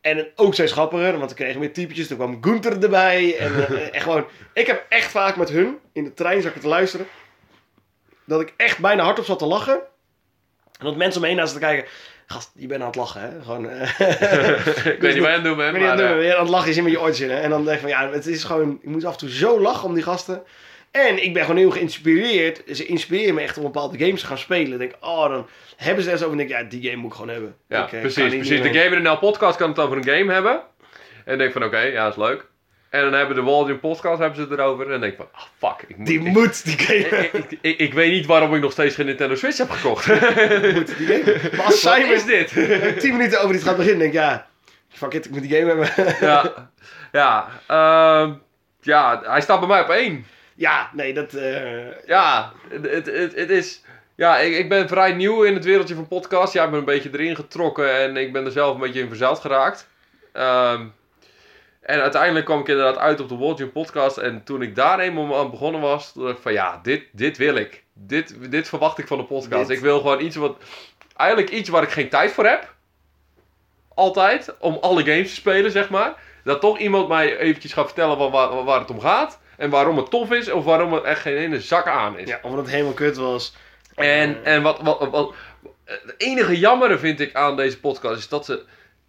En ook steeds grappiger, want we kregen meer typetjes. Toen kwam Gunther erbij. En, *laughs* eh, en gewoon, ik heb echt vaak met hun in de trein zat ik te luisteren. Dat ik echt bijna hardop zat te lachen. En dat mensen om me heen naast te kijken. Gast, je bent aan het lachen, hè? Gewoon, eh, *laughs* ik weet niet wat je aan het doen bent, ben aan maar... het doen, weer aan het lachen, je zit met je oortjes in. Hè? En dan denk ik van ja, het is gewoon, ik moet af en toe zo lachen om die gasten. En ik ben gewoon heel geïnspireerd. Ze inspireren me echt om bepaalde games te gaan spelen. Ik denk, oh, dan hebben ze er zo over. En denk ik, ja, die game moet ik gewoon hebben. ja, Ik, eh, precies. precies. De meer- Gamer NL podcast kan het over een game hebben. En denk van, oké, ja, is leuk. En dan hebben de Waldium podcast hebben ze het erover. En denk ik van, ah, fuck. Ik moet, Die ik, moet, die game. ik, ik, ik- weet niet waarom ik nog steeds geen Nintendo Switch heb gekocht. *laughs* moet die game. Maar als Simon is dit? *laughs* 10 minuten over iets gaat beginnen, denk ik, ja, fuck it, ik moet die game hebben. ja, ja, ehm, ja, hij staat bij mij op één. Ja, nee, dat... eh, Ja, het, het, het, is. Ja, ik, ik ben vrij nieuw in het wereldje van podcast. Ja, ik ben een beetje erin getrokken en ik ben er zelf een beetje in verzeild geraakt. Ehm, en uiteindelijk kwam ik inderdaad uit op de World Gym podcast. En toen ik daar eenmaal aan begonnen was, dacht ik van ja, dit, dit wil ik. Dit, dit verwacht ik van de podcast. Dit- Ik wil gewoon iets wat. Eigenlijk iets waar ik geen tijd voor heb. Altijd. Om alle games te spelen, zeg maar. Dat toch iemand mij eventjes gaat vertellen van waar, waar het om gaat. En waarom het tof is. Of waarom het echt geen ene zak aan is. ja, of het helemaal kut was. En, en wat, wat, wat, het enige jammere vind ik aan deze podcast is dat ze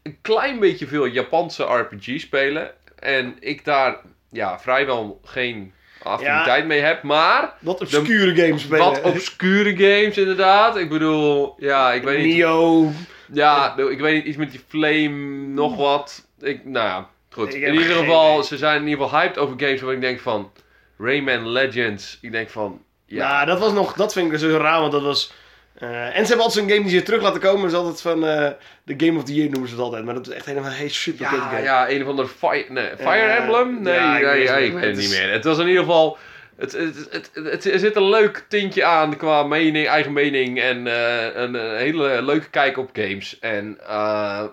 een klein beetje veel Japanse RPG spelen. En ik daar ja, vrijwel geen affiniteit mee heb. Maar Wat obscure games spelen. wat obscure games inderdaad. Ik bedoel, ja, ik weet niet. Nio. Ja, ik weet niet, iets met die flame, nog wat. Ik, nou ja, goed. In ieder geval, ze zijn in ieder geval hyped over games waar ik denk van... Rayman Legends. Ik denk van, ja. Ja, dat was nog, dat vind ik dus zo raar, want dat was... eh, en ze hebben altijd zo'n game die ze terug laten komen. Dat is altijd van eh, de Game of the Year noemen ze het altijd. Maar dat is echt helemaal hey, super Ja, game. ja, een of andere Fire, nee, Fire Eh, Emblem? Nee, ja, ik nee, weet ja, ik niet. weet het niet meer. Het was in ieder geval... Het, het, het, het, er zit een leuk tintje aan qua mening, eigen mening en een, een hele leuke kijk op games. En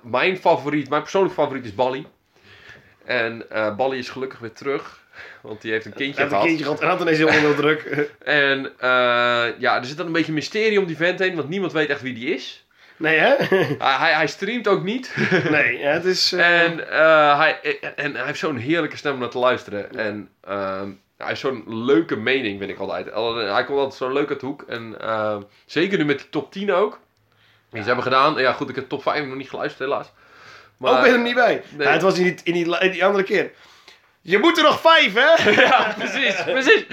mijn favoriet, mijn persoonlijke favoriet is Bally. En eh Bally is gelukkig weer terug, want die heeft een Hij kindje heeft een gehad. kindje gehad en had ineens heel veel druk. *laughs* En eh, ja, er zit dan een beetje mysterie om die vent heen, want niemand weet echt wie die is. nee, hè? *laughs* hij, hij, hij streamt ook niet. *laughs* nee, het is... eh, En, hij, en hij heeft zo'n heerlijke stem om naar te luisteren. En ehm, hij heeft zo'n leuke mening, vind ik altijd. Al- Hij komt altijd zo leuk uit de hoek. En zeker nu met de top 10 ook. Die ze hebben gedaan. Ja, goed, ik heb top 5 nog niet geluisterd, helaas. Ook ben er niet bij. nee. Ja, het was in die, in, die, in die andere keer. Je moet er nog vijf, hè? *laughs* Ja, precies, precies,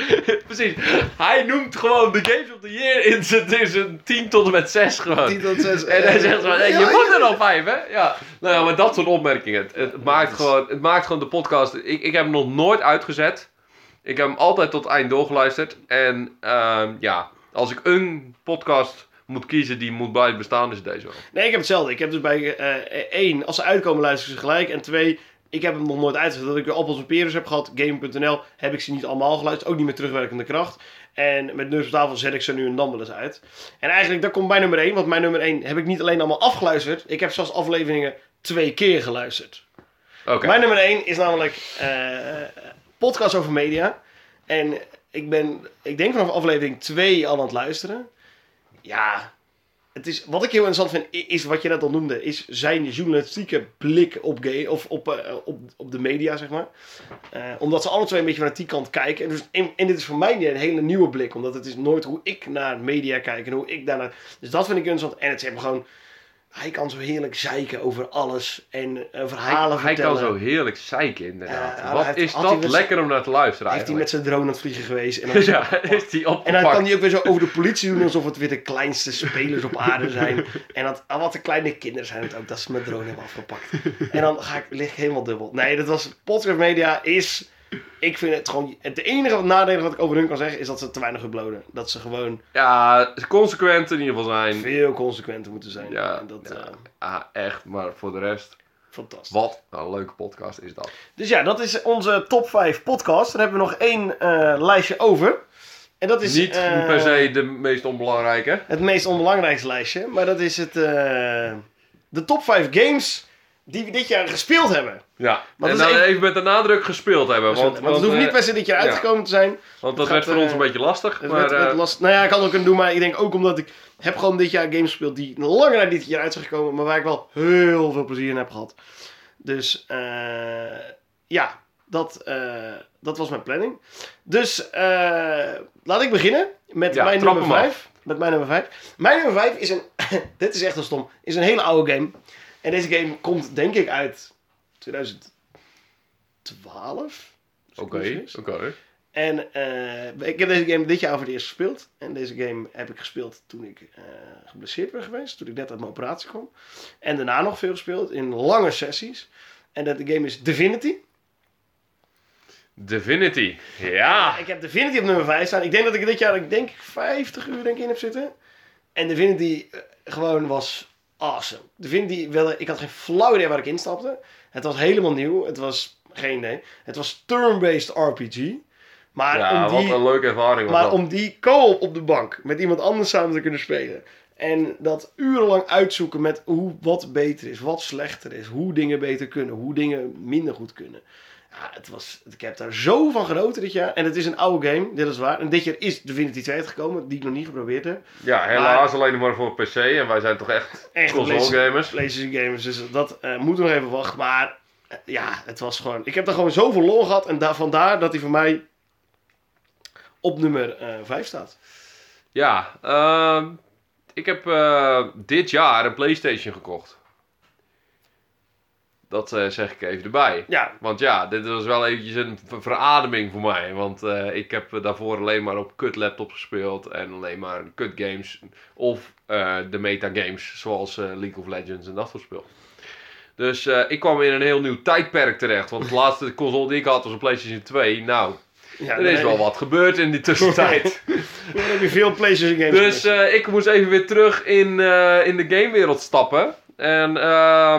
precies. Hij noemt gewoon de Games of the Year in zijn, in zijn 10 tot en met 6 gewoon. 10 tot 6. En hij zegt zo, hey, je Ja, moet er ja. nog vijf, hè? Ja. Nou ja, maar dat soort opmerkingen. Het, het, maakt, gewoon, het maakt gewoon de podcast... Ik, ik heb hem nog nooit uitgezet. Ik heb hem altijd tot eind doorgeluisterd. En ehm, ja, als ik een podcast moet kiezen die moet blijven bestaan, is het deze wel. Nee, ik heb hetzelfde. Ik heb dus bij eh één, als ze uitkomen luister ik ze gelijk. En twee, ik heb hem nog nooit uitgezet. Dat ik weer appels en perens heb gehad. Game.nl heb ik ze niet allemaal geluisterd. Ook niet met terugwerkende kracht. En met Neus op tafel zet ik ze nu en dan wel eens uit. En eigenlijk, dat komt bij nummer 1. Want mijn nummer 1 heb ik niet alleen allemaal afgeluisterd. Ik heb zelfs afleveringen twee keer geluisterd. Oké. Mijn nummer 1 is namelijk eh, podcast over media. En ik ben, ik denk vanaf aflevering 2 al aan het luisteren. Ja, het is, wat ik heel interessant vind, is wat je net al noemde, is zijn journalistieke blik op, gay, of op, eh, op, op de media, zeg maar. Eh, omdat ze alle twee een beetje vanuit die kant kijken. En, dus, en, en dit is voor mij een hele nieuwe blik, omdat het is nooit hoe ik naar media kijk en hoe ik daarnaar... Dus dat vind ik interessant. En het is gewoon, hij kan zo heerlijk zeiken over alles en eh, verhalen hij, hij vertellen. kan zo heerlijk zeiken, inderdaad. Hij Wat heeft- is hij dat met- lekker om naar te luisteren heeft hij met zijn drone aan het vliegen geweest. En *laughs* dan, Ja, is die en dan opgepakt. kan hij ook weer zo over de politie doen alsof het weer de kleinste spelers op aarde zijn. En dat, ah, wat de kleine kinderen zijn het ook, dat ze mijn drone hebben afgepakt. En dan ga ik, lig ik helemaal dubbel. Nee, dat was, podcast media is, ik vind het gewoon, het enige nadelig wat ik over hun kan zeggen is dat ze te weinig uploaden. Dat ze gewoon Ja, consequent in ieder geval zijn. veel consequenter moeten zijn. Ja, En dat, ja. eh, echt, maar voor de rest, fantastisch. wat een leuke podcast is dat. Dus ja, dat is onze top 5 podcast. Dan hebben we nog één eh, lijstje over. En dat is Niet eh, per se de meest onbelangrijke. het meest onbelangrijkste lijstje. Maar dat is het, de top 5 games die we dit jaar gespeeld hebben. Ja, Maar en dan even- even met de nadruk gespeeld hebben. Want, Want, want het hoeft eh, niet per se dit jaar ja. uitgekomen te zijn. Want dat werd voor ons eh, een beetje lastig. Het Maar, werd, werd eh, last... Nou ja, ik het ook kunnen doen, maar ik denk ook omdat ik heb gewoon dit jaar games gespeeld die langer naar dit jaar uit zijn gekomen, maar waar ik wel heel veel plezier in heb gehad. Dus eh, ja, dat, eh, dat was mijn planning. Dus eh, laat ik beginnen met Ja, mijn nummer hem 5. Met mijn nummer 5. Mijn nummer 5 is een, *coughs* dit is echt heel stom, is een hele oude game. En deze game komt denk ik uit 2012. Oké, oké. En eh, ik heb deze game dit jaar voor het eerst gespeeld. En deze game heb ik gespeeld toen ik eh, geblesseerd ben geweest. Toen ik net uit mijn operatie kwam. En daarna nog veel gespeeld in lange sessies. En dat de game is Divinity. Divinity. Ja. Ik heb Divinity op nummer 5 staan. Ik denk dat ik dit jaar, ik denk 50 uur denk ik in heb zitten. En Divinity eh, gewoon was awesome. Divinity, wel, ik had geen flauw idee waar ik instapte. Het was helemaal nieuw. Het was geen idee. Het was turn-based RPG. Maar Ja, om die, wat een leuke ervaring Maar dat. om die co-op op de bank met iemand anders samen te kunnen spelen. En dat urenlang uitzoeken met hoe wat beter is, wat slechter is, hoe dingen beter kunnen, hoe dingen minder goed kunnen. Ja, het was, ik heb daar zo van genoten dit jaar. En het is een oude game, dit is waar. En dit jaar is Divinity 2 uitgekomen, die ik nog niet geprobeerd heb. Ja, helaas alleen nog maar voor PC. En wij zijn toch echt, Echt console gamers. PlayStation gamers, dus dat eh moeten we nog even wachten. Maar eh, ja, het was gewoon... Ik heb daar gewoon zoveel lol gehad. En daar, vandaar dat hij voor mij op nummer eh 5 staat. Ja, ehm, ik heb dit jaar een PlayStation gekocht. Dat eh, zeg ik even erbij. Ja, Want ja, dit was wel eventjes een ver- verademing voor mij. Want eh, ik heb daarvoor alleen maar op kut laptops gespeeld. En alleen maar kut games. Of eh, de metagames, zoals eh, League of Legends en dat soort spel. Dus eh, ik kwam in een heel nieuw tijdperk terecht. Want de *laughs* laatste console die ik had was een PlayStation 2. Nou, ja er is wel wat gebeurd in die tussentijd. *laughs* Dan heb je veel PlayStation games. Dus eh, ik moest even weer terug in, eh, in de gamewereld stappen. En eh,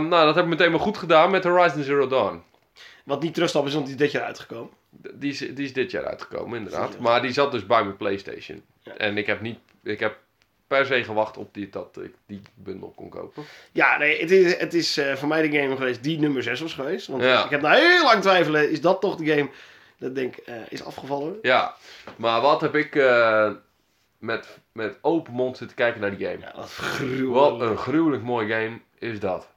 nou, dat heb ik meteen maar goed gedaan met Horizon Zero Dawn. Wat niet terugstappen is, want die is dit jaar uitgekomen. Die is, die is dit jaar uitgekomen, inderdaad. Maar die zat dus bij mijn PlayStation. Ja. En ik heb niet, ik heb per se gewacht op die, dat ik die bundel kon kopen. Ja, nee, het is, het is eh, voor mij de game geweest die nummer 6 was geweest. Want Ja. ik heb na heel lang twijfelen, is dat toch de game dat ik denk, eh, is afgevallen? Ja, maar wat heb ik eh, met, met open mond zitten kijken naar die game. Ja, gruwelijk. Wat een gruwelijk mooi game is dat.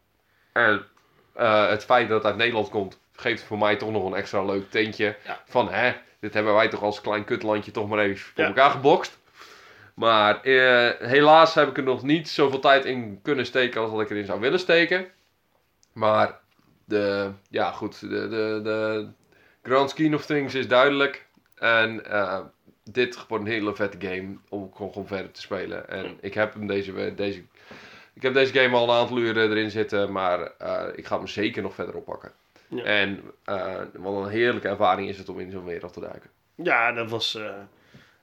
En eh, het feit dat het uit Nederland komt, geeft voor mij toch nog een extra leuk tintje. Ja. Van hè, dit hebben wij toch als klein kutlandje toch maar even voor Ja. elkaar gebokst. Maar eh, helaas heb ik er nog niet zoveel tijd in kunnen steken als dat ik erin zou willen steken. Maar de, ja goed, de, de, de grand scheme of things is duidelijk. En eh, dit wordt een hele vette game om gewoon, verder te spelen. En ik heb hem deze, deze, ik heb deze game al een aantal uren erin zitten, maar eh, ik ga hem zeker nog verder oppakken. Ja. En eh, wat een heerlijke ervaring is het om in zo'n wereld te duiken. Ja, dat was, eh,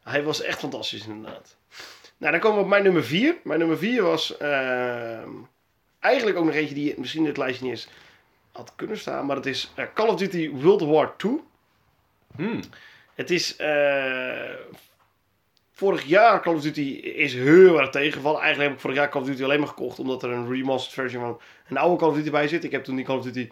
hij was echt fantastisch inderdaad. Nou, dan komen we op mijn nummer 4. Mijn nummer 4 was ehm, eigenlijk ook nog eentje die misschien in het lijstje niet eens had kunnen staan. Maar het is Call of Duty World War II. Hmm. Het is vorig jaar Call of Duty is heel erg tegengevallen. Eigenlijk heb ik vorig jaar Call of Duty alleen maar gekocht omdat er een remastered versie van een oude Call of Duty bij zit. Ik heb toen die Call of Duty,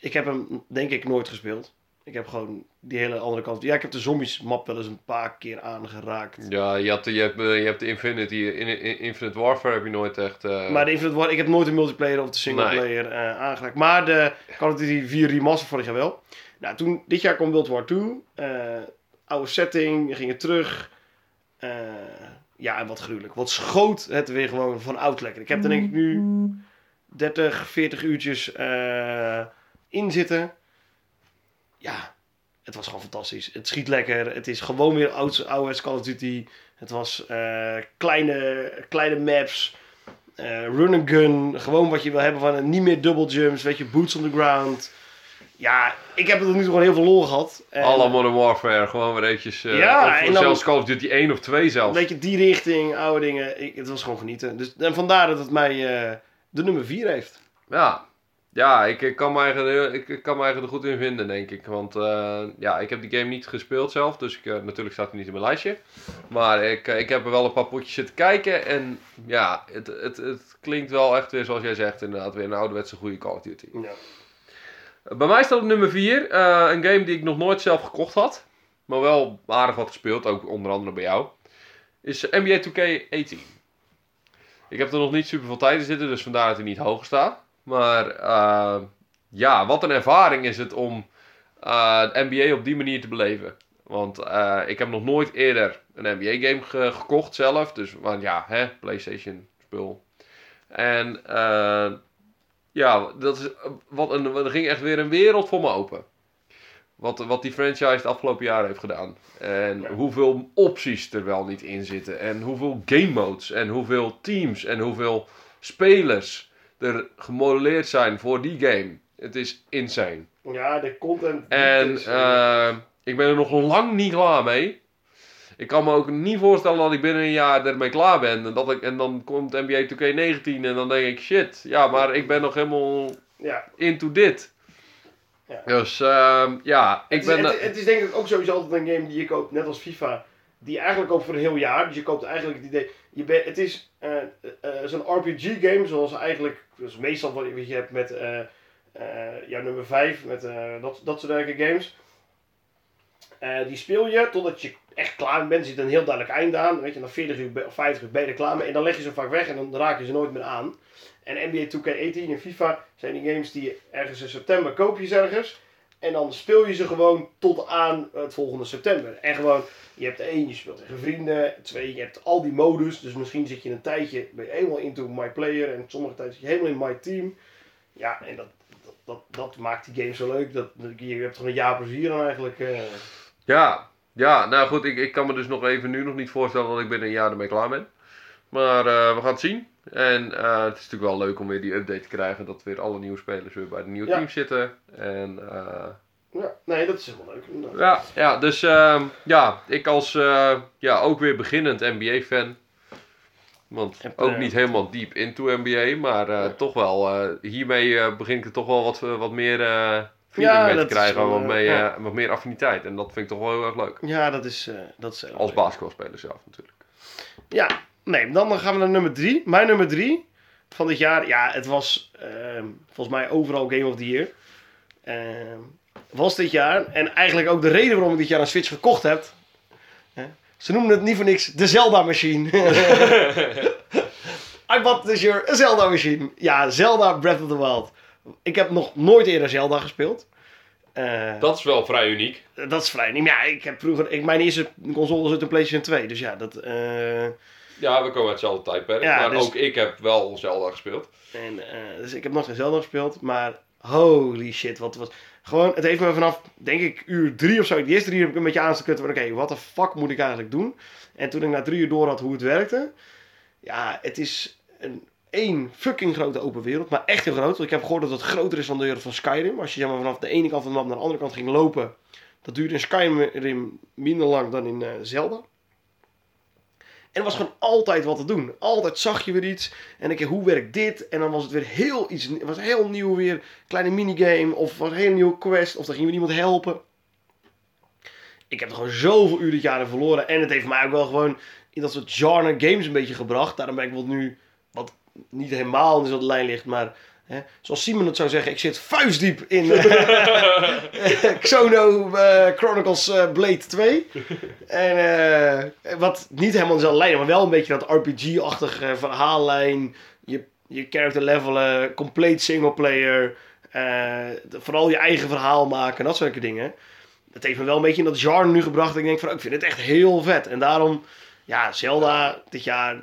ik heb hem denk ik nooit gespeeld. Ik heb gewoon die hele andere Call of Duty. Ja, ik heb de zombies map wel eens een paar keer aangeraakt. Ja, je hebt, de- je hebt, eh, je hebt de Infinity, in, in- Infinite Warfare heb je nooit echt... eh, Maar de Infinite War, ik heb nooit de multiplayer of de singleplayer eh aangeraakt. Maar de Call of Duty 4 remaster vorig jaar wel. Nou, toen, dit jaar kwam World War 2. eh, oude setting, we gingen terug. Eh, ja, en wat gruwelijk. Wat schoot het weer gewoon van oud lekker. Ik heb er denk ik nu 30, 40 uurtjes eh, in zitten. Ja, het was gewoon fantastisch. Het schiet lekker. Het is gewoon weer ouds, ouderwets Call of Duty. Het was eh, kleine, kleine maps. run and gun. Gewoon wat je wil hebben van een niet meer double jumps. Weet je, boots on the ground. Ja, ik heb er tot nu toe gewoon heel veel lol gehad. En, Alle Modern Warfare, gewoon weer eventjes... eh, Ja, of en zelfs Call of Duty 1 of 2 zelfs. Weet je, die richting, oude dingen. Ik, het was gewoon genieten. Dus, en vandaar dat het mij eh, de nummer 4 heeft. Ja, ja ik, ik, kan me eigenlijk, ik, ik kan me eigenlijk er goed in vinden, denk ik. Want eh, ja, ik heb die game niet gespeeld zelf, dus ik, natuurlijk staat hij niet in mijn lijstje. Maar ik, ik heb er wel een paar potjes zitten kijken en ja, het, het, het klinkt wel echt weer zoals jij zegt, inderdaad weer een ouderwetse goede Call of Duty. Ja. Bij mij staat op nummer 4 een game die ik nog nooit zelf gekocht had, maar wel aardig wat gespeeld, ook onder andere bij jou. Is NBA 2K18. Ik heb er nog niet super veel tijd in zitten, dus vandaar dat hij niet hoog staat. Maar eh, ja, wat een ervaring is het om eh, de NBA op die manier te beleven. Want eh, ik heb nog nooit eerder een NBA-game ge- gekocht zelf. Dus want ja, hè, PlayStation spul. En eh, ja, dat is, wat een, er ging echt weer een wereld voor me open. Wat, wat die franchise het afgelopen jaar heeft gedaan. En Ja. hoeveel opties er wel niet in zitten. En hoeveel game modes. En hoeveel teams. En hoeveel spelers er gemodelleerd zijn voor die game. Het is insane. Ja, de content. En is, eh, ik ben er nog lang niet klaar mee. Ik kan me ook niet voorstellen dat ik binnen een jaar ermee klaar ben. En, dat ik, en dan komt NBA 2K19 en dan denk ik, shit, ja, maar ik ben nog helemaal ja. into dit. Ja. Dus ehm, ja, ik het, is, ben... het, het is denk ik ook sowieso altijd een game die je koopt, net als FIFA, die eigenlijk koopt voor een heel jaar. Dus je koopt eigenlijk het idee, je bent, het is eh, eh, zo'n RPG game zoals eigenlijk, dus meestal wat je hebt met eh eh, ja, nummer 5, met eh, dat, dat soort games. Eh, die speel je totdat je echt klaar bent. Zit een heel duidelijk einde aan. Weet je, na 40 uur of 50 uur ben je er klaar mee. En dan leg je ze vaak weg en dan raak je ze nooit meer aan. En NBA 2K18 en FIFA zijn die games die je ergens in september koop je ze ergens. En dan speel je ze gewoon tot aan het volgende september. En gewoon, je hebt één, je speelt tegen vrienden. Twee, je hebt al die modus. Dus misschien zit je een tijdje, ben je helemaal into my player. En sommige tijd zit je helemaal in my team. Ja, en dat, dat, dat, dat maakt die game zo leuk. Dat, je hebt toch een jaar plezier aan eigenlijk. eh. Ja, ja, nou goed, ik, ik kan me dus nog even nu nog niet voorstellen dat ik binnen een jaar ermee klaar ben. Maar eh, we gaan het zien. En eh, het is natuurlijk wel leuk om weer die update te krijgen. Dat weer alle nieuwe spelers weer bij de nieuwe Ja. teams zitten. En eh, Ja, nee, dat is helemaal leuk. inderdaad. ja, ja, dus ehm, ja, ik als ja, ook weer beginnend NBA-fan. Want ook niet helemaal diep into NBA. Maar toch wel, hiermee begin ik er toch wel wat, wat meer feeling Ja, mee te krijgen. wel, wat, eh, ja. eh, wat meer affiniteit. En dat vind ik toch wel heel erg leuk. Ja, dat is, eh dat is Als basketbalspeler zelf natuurlijk. Ja, nee, dan gaan we naar nummer drie. Mijn nummer drie van dit jaar, ja, het was ehm, volgens mij overal Game of the Year. Ehm, was dit jaar. En eigenlijk ook de reden waarom ik dit jaar een Switch gekocht heb. Ze noemen het niet voor niks de Zelda Machine. *laughs* *laughs* I bought this year a Zelda Machine. Ja, Zelda Breath of the Wild. Ik heb nog nooit eerder Zelda gespeeld. Eh, Dat is wel vrij uniek. dat is vrij. Maar ja, ik heb vroeger. Ik, mijn eerste console zit een PlayStation 2. Dus ja, dat. eh, Ja, we komen uit hetzelfde tijdperk. Ja, maar dus- ook ik heb wel Zelda gespeeld. En, eh, dus ik heb nog geen Zelda gespeeld, maar holy shit, wat was... Gewoon, het heeft me vanaf, denk ik, uur drie of zo, de eerste drie heb ik een beetje aan te kutten oké, wat de fuck moet ik eigenlijk doen? En toen ik na drie uur door had hoe het werkte, ja, het is een één fucking grote open wereld, maar echt heel groot. Want ik heb gehoord dat het groter is dan de wereld van Skyrim. Als je vanaf de ene kant van de map naar de andere kant ging lopen, dat duurde in Skyrim minder lang dan in eh, Zelda. En er was gewoon altijd wat te doen. Altijd zag je weer iets. En ik hoe werkt dit? En dan was het weer heel iets. Was heel nieuw weer. Kleine minigame. Of was een hele nieuwe quest. Of dan ging we iemand helpen. Ik heb er gewoon zoveel uur dit jaar verloren. En het heeft mij ook wel gewoon in dat soort genre games een beetje gebracht. Daarom ben ik wel nu. Wat niet helemaal in dezelfde lijn ligt. Maar hè, zoals Simon het zou zeggen. Ik zit vuistdiep in *laughs* eh, *laughs* Xono eh, Chronicles eh, Blade 2. En wat niet helemaal in dezelfde lijn is, maar wel een beetje dat RPG-achtige verhaallijn. Je, je character levelen, compleet singleplayer. vooral je eigen verhaal maken, dat soort dingen. Dat heeft me wel een beetje in dat genre nu gebracht. Dat ik denk van, oh, ik vind het echt heel vet. En daarom, ja, Zelda dit jaar.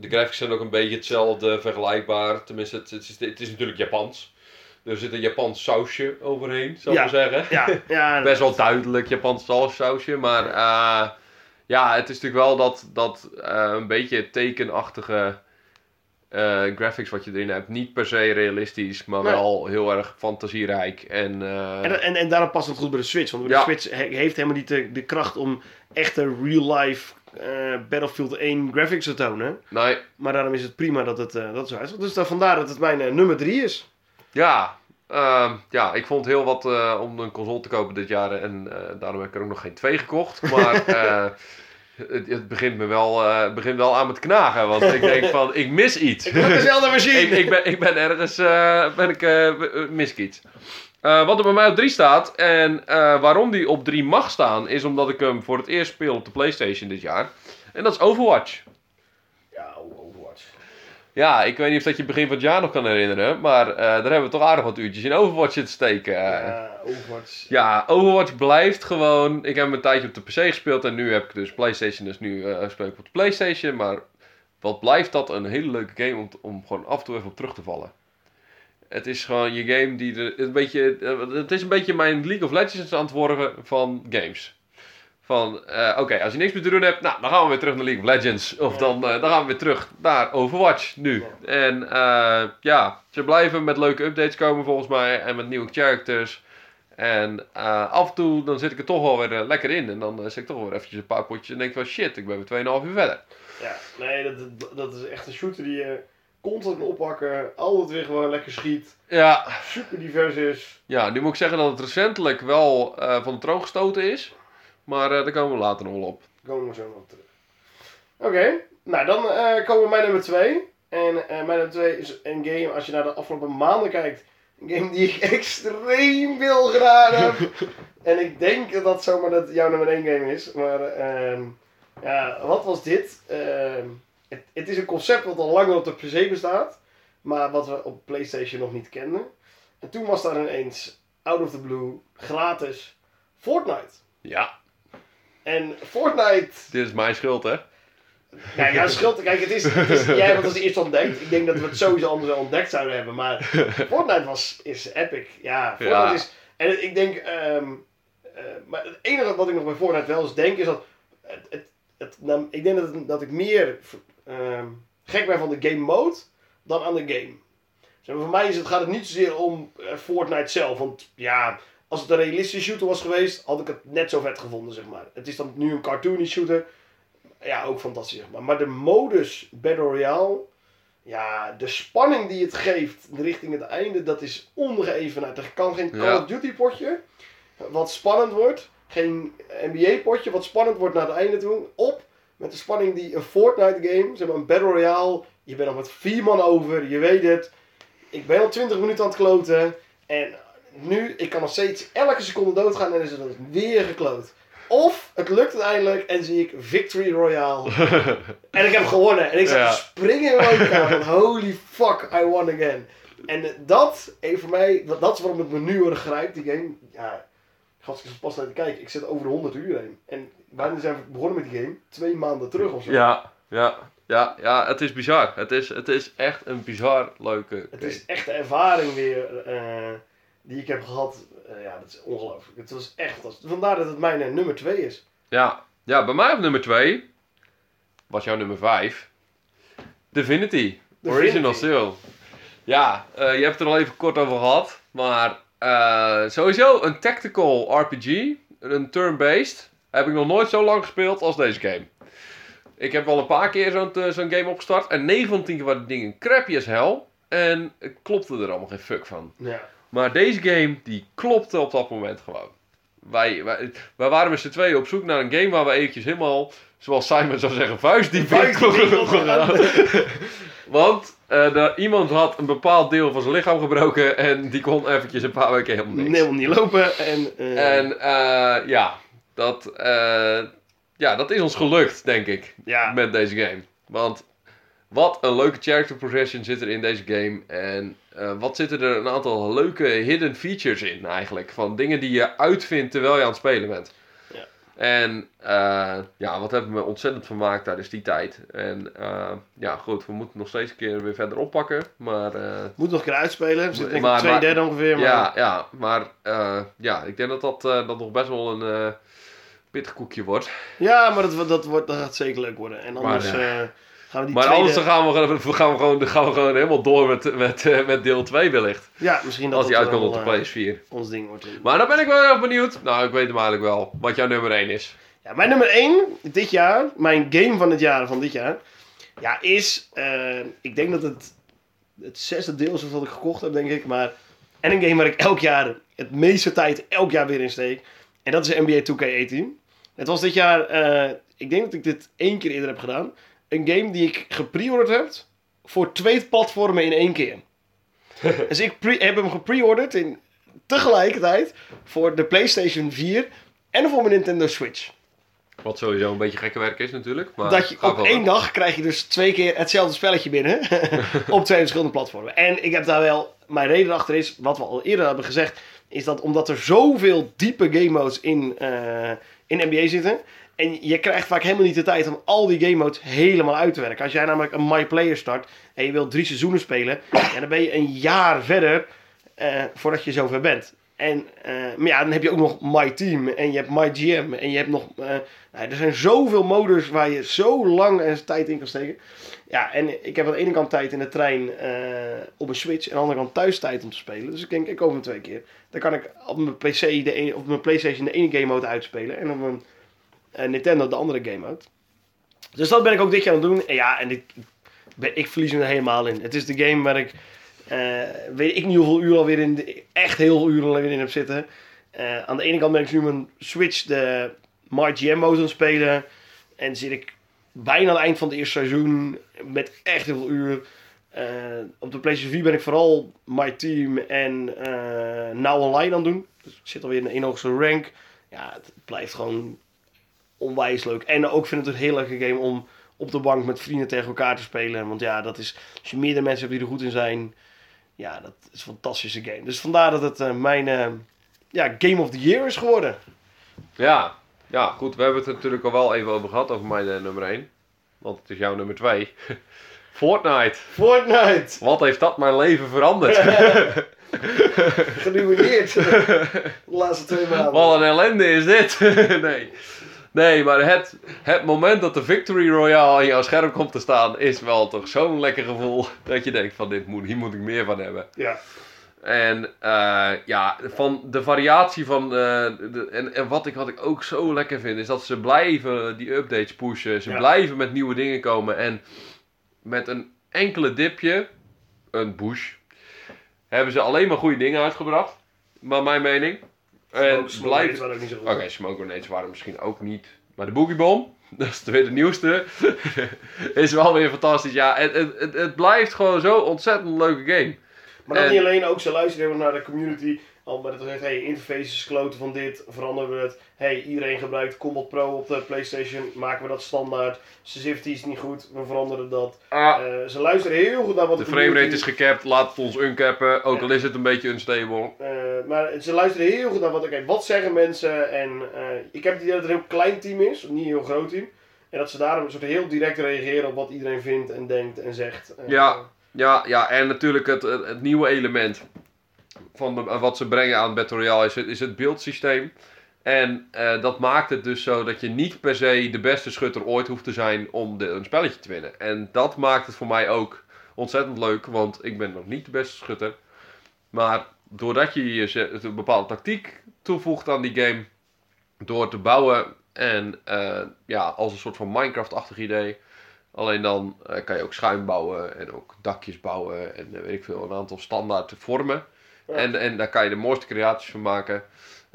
De graphics zijn ook een beetje hetzelfde, vergelijkbaar. Tenminste, het, het, is, het is natuurlijk Japans. Er zit een Japans sausje overheen, zou ik Ja. maar zeggen. Ja, ja *laughs* Best wel duidelijk Japans sausje, maar eh, ja, het is natuurlijk wel dat, dat eh, een beetje tekenachtige eh, graphics wat je erin hebt. Niet per se realistisch, maar Nee. wel heel erg fantasierijk. En, eh, En, en, en daarom past het goed bij de Switch. Want de Ja. Switch he- heeft helemaal niet de, de kracht om echte real-life eh, Battlefield 1 graphics te tonen. nee, Maar daarom is het prima dat het, dat zo uitziet. Dus dan vandaar dat het mijn nummer 3 is. Ja, ehm, ja, ik vond heel wat om een console te kopen dit jaar. En daarom heb ik er ook nog geen twee gekocht. Maar *laughs* het, het begint me wel, het begint wel aan me te knagen. Want ik denk *laughs* van, ik mis iets. Ik heb dezelfde machine. ik, ik, ben, ik ben ergens, eh, ben ik, eh, mis ik iets. Wat er bij mij op 3 staat en waarom die op 3 mag staan, is omdat ik hem voor het eerst speel op de PlayStation dit jaar. En dat is Overwatch. Ja, ik weet niet of dat je het begin van het jaar nog kan herinneren, maar eh, daar hebben we toch aardig wat uurtjes in Overwatch zitten steken. eh. Ja, Overwatch. Ja, Overwatch blijft gewoon. Ik heb hem een tijdje op de PC gespeeld en nu heb ik dus PlayStation, dus nu eh, speel ik op de PlayStation. Maar wat blijft dat een hele leuke game om, om gewoon af en toe even op terug te vallen. Het is gewoon je game die er een beetje. eh, Het is een beetje mijn League of Legends aan het worden van games. Van, eh, oké, als je niks meer te doen hebt, nou, dan gaan we weer terug naar League of Legends. Of dan, eh, dan gaan we weer terug naar Overwatch nu. En eh, ja, ze blijven met leuke updates komen volgens mij. En met nieuwe characters. En af en toe dan zit ik er toch wel weer lekker in. En dan zit ik toch wel weer eventjes een paar potjes en denk van shit, ik ben weer 2,5 uur verder. Ja, nee, dat, dat- is echt een shooter die je constant oppakken. Altijd weer gewoon lekker schiet. Ja, Super divers is. ja, nu moet ik zeggen dat het recentelijk wel van de troon gestoten is. Maar eh, daar komen we later nog wel op. Daar komen we zo nog op terug. Oké, nou dan eh, komen we bij nummer 2. En eh, mijn nummer 2 is een game, als je naar de afgelopen maanden kijkt, een game die ik *laughs* extreem veel gedaan heb. *laughs* en ik denk dat dat zomaar dat jouw nummer 1 game is. Maar ehm, ja, wat was dit? Ehm, het, het is een concept wat al langer op de PC bestaat, maar wat we op PlayStation nog niet kenden. En toen was daar ineens, out of the blue, gratis, Fortnite. Ja, En Fortnite dit is mijn schuld hè. Ja, scheelt. Kijk, het is, het is jij wat als eerste ontdekt. Ik denk dat we het sowieso anders ontdekt zouden hebben. Maar Fortnite was, is epic. Ja, Fortnite Ja. is... En ik denk... ehm, eh, maar het enige wat ik nog bij Fortnite wel eens denk is dat... Het, het, het, nou, ik denk dat, dat ik meer ehm, gek ben van de game mode dan aan de game. Maar, voor mij is het, gaat het niet zozeer om eh, Fortnite zelf. Want ja, als het een realistische shooter was geweest, had ik het net zo vet gevonden, zeg maar. Het is dan nu een cartoony shooter. Ja, ook fantastisch, zeg maar. Maar de modus Battle Royale, ja, de spanning die het geeft richting het einde, dat is ongeëvenaard. Er kan geen Call of Duty potje wat spannend wordt. Geen NBA potje wat spannend wordt naar het einde toe. Op met de spanning die een Fortnite game, zeg maar een Battle Royale. Je bent nog met vier man over, je weet het. Ik ben al 20 minuten aan het kloten. En nu, ik kan nog steeds elke seconde doodgaan en is het weer gekloot. Of het lukt uiteindelijk en zie ik Victory Royale. *laughs* en ik heb gewonnen. En ik zat Ja. springen in mijn woonkamer. van *laughs* holy fuck, I won again. En dat, even voor mij, dat, dat is waarom het me nu weer grijpt, die game. Ja, gast, ik pas naar te kijken. Ik zit over de 100 uur heen. En wanneer zijn we begonnen met die game? Twee maanden terug of zo. Ja, ja, ja, ja, het is bizar. Het is, het is echt een bizar leuke Het game. is echt de ervaring weer eh, die ik heb gehad. Eh, ja, dat is ongelooflijk. Het was echt fantastisch. Vandaar dat het mijn eh, nummer 2 is. Ja, ja, bij mij op nummer 2 was jouw nummer 5. Divinity. Original Divinity. Sin. Ja, eh, je hebt het er al even kort over gehad. Maar sowieso een tactical RPG, een turn-based, heb ik nog nooit zo lang gespeeld als deze game. Ik heb al een paar keer zo'n zo'n game opgestart. En 9 van 10 keer waren de dingen crappy as hell. En klopte er allemaal geen fuck van. Ja. Maar deze game, die klopte op dat moment gewoon. Wij, wij, wij waren met z'n tweeën op zoek naar een game waar we eventjes helemaal, zoals Simon zou zeggen, vuistdiep in gaan. *laughs* Want eh, de- iemand had een bepaald deel van zijn lichaam gebroken en die kon eventjes een paar weken helemaal niks. Helemaal niet lopen. En, eh, En eh, ja, dat, ja, dat is ons gelukt, denk ik, ja, met deze game. Want wat een leuke character progression zit er in deze game. En eh, wat zitten er een aantal leuke hidden features in eigenlijk. Van dingen die je uitvindt terwijl je aan het spelen bent. Ja. En eh, ja, wat hebben we ontzettend vermaakt tijdens die tijd. En eh, ja, goed, we moeten nog steeds een keer weer verder oppakken. Maar moet nog een keer uitspelen. We zitten Maar- twee maar- derde ongeveer. Maar ja, ja, maar ja, ik denk dat dat, dat nog best wel een pittig koekje wordt. Ja, maar dat, dat, wordt, dat gaat zeker leuk worden. En anders Maar, gaan we die Maar tweede... anders dan gaan we, gewoon- gaan, we gewoon, gaan we gewoon helemaal door met, met, eh, met deel 2 wellicht. Ja, misschien dat Als die uitkomt op de eh, PS4. ons ding wordt. Maar dan ben ik wel erg benieuwd. Nou, ik weet hem eigenlijk wel. Wat jouw nummer 1 is. Ja, mijn nummer 1 dit jaar, mijn game van het jaar van dit jaar, ja, is, eh, ik denk dat het het zesde deel is wat ik gekocht heb, denk ik. Maar, en een game waar ik elk jaar, het meeste tijd, elk jaar weer in steek. En dat is NBA 2K18. Het was dit jaar, ik denk dat ik dit één keer eerder heb gedaan. Een game die ik gepreorderd heb voor twee platformen in één keer. *laughs* dus ik heb hem gepreorderd in tegelijkertijd voor de PlayStation 4 en voor mijn Nintendo Switch. Wat sowieso een beetje gekke werk is natuurlijk. Maar dat je op één dag krijg je dus twee keer hetzelfde spelletje binnen. *laughs* *laughs* op twee verschillende platformen. En ik heb daar wel... Mijn reden achter is, wat we al eerder hebben gezegd... is dat omdat er zoveel diepe game modes in, eh, in NBA zitten... en je krijgt vaak helemaal niet de tijd om al die game modes helemaal uit te werken. Als jij namelijk een My Player start... en je wilt drie seizoenen spelen... Ja, dan ben je een jaar verder eh, voordat je zover bent. En eh, maar ja, dan heb je ook nog My Team en je hebt My GM en je hebt nog... eh, nou, er zijn zoveel modus waar je zo lang en tijd in kan steken. Ja, en ik heb aan de ene kant tijd in de trein eh, op een Switch en aan de andere kant thuis tijd om te spelen. Dus ik denk, ik hem twee keer. Dan kan ik op mijn PC de ene, op mijn Playstation de ene game mode uitspelen en op mijn Nintendo de andere game mode. Dus dat ben ik ook dit jaar aan het doen. En ja, en ik, ben, ik verlies me er helemaal in. Het is de game waar ik, eh, weet ik niet hoeveel uur alweer in, echt heel veel uren alweer in heb zitten. Eh, aan de ene kant ben ik nu mijn Switch de My GM mode aan het spelen. En zit ik bijna aan het eind van het eerste seizoen met echt heel veel uur. Eh, op de PlayStation 4 ben ik vooral My Team en Now Online aan het doen. Dus ik zit alweer in de één hoogste rank. Ja, het blijft gewoon onwijs leuk. En ook vind ik het een heel leuke game om op de bank met vrienden tegen elkaar te spelen. Want ja, dat is, als je meerdere mensen hebt die er goed in zijn, ja, dat is een fantastische game. Dus vandaar dat het eh, mijn eh, ja, Game of the Year is geworden. Ja, ja, goed. We hebben het er natuurlijk al wel even over gehad, over mijn eh, nummer 1. want het is jouw nummer 2. *laughs* Fortnite. Fortnite. Wat heeft dat mijn leven veranderd? *laughs* *laughs* Geruineerd. De laatste twee maanden. Wat een ellende is dit? nee. Nee, maar het, het moment dat de Victory Royale in jouw scherm komt te staan, is wel toch zo'n lekker gevoel. Dat je denkt van dit moet, hier moet ik meer van hebben. Ja. En eh, ja, van de variatie van. eh, de, en, en wat, ik, wat ik ook zo lekker vind, is dat ze blijven die updates pushen. Ze Ja. blijven met nieuwe dingen komen. En met een enkele dipje, een bush, hebben ze alleen maar goede dingen uitgebracht. Maar mijn mening. En waren ook niet zo goed. Oké, smoke grenades waren misschien ook niet. Maar de Boogie Bomb, *laughs* dat is weer de nieuwste, *laughs* is wel weer fantastisch. Ja, het, het, het, blijft gewoon zo ontzettend leuke game. Maar dat En- niet alleen, ook ze luisteren naar de community. Al met het gezegd, hey, interface is kloten van dit, veranderen we het. Hey, iedereen gebruikt Combat Pro op de Playstation, maken we dat standaard. Sensitivity is niet goed, we veranderen dat. Ah, Eh, ze luisteren heel goed naar wat de de framerate is gecapt, laat het ons uncappen, ook al is het een beetje unstable. Eh, maar ze luisteren heel goed naar wat, oké, wat zeggen mensen. En eh, ik heb het idee dat het een heel klein team is, niet een heel groot team. En dat ze daarom een soort heel direct reageren op wat iedereen vindt en denkt en zegt. Ja. Ja, ja, en natuurlijk het, het, het nieuwe element van de- wat ze brengen aan Battle Royale is het, is het beeldsysteem. En eh, dat maakt het dus zo dat je niet per se de beste schutter ooit hoeft te zijn om een spelletje te winnen. En dat maakt het voor mij ook ontzettend leuk, want ik ben nog niet de beste schutter. Maar doordat je je een bepaalde tactiek toevoegt aan die game, door te bouwen en eh, ja, als een soort van Minecraft-achtig idee. Alleen dan eh, kan je ook schuim bouwen en ook dakjes bouwen en weet ik veel, een aantal standaard vormen. Ja. En, en daar kan je de mooiste creaties van maken.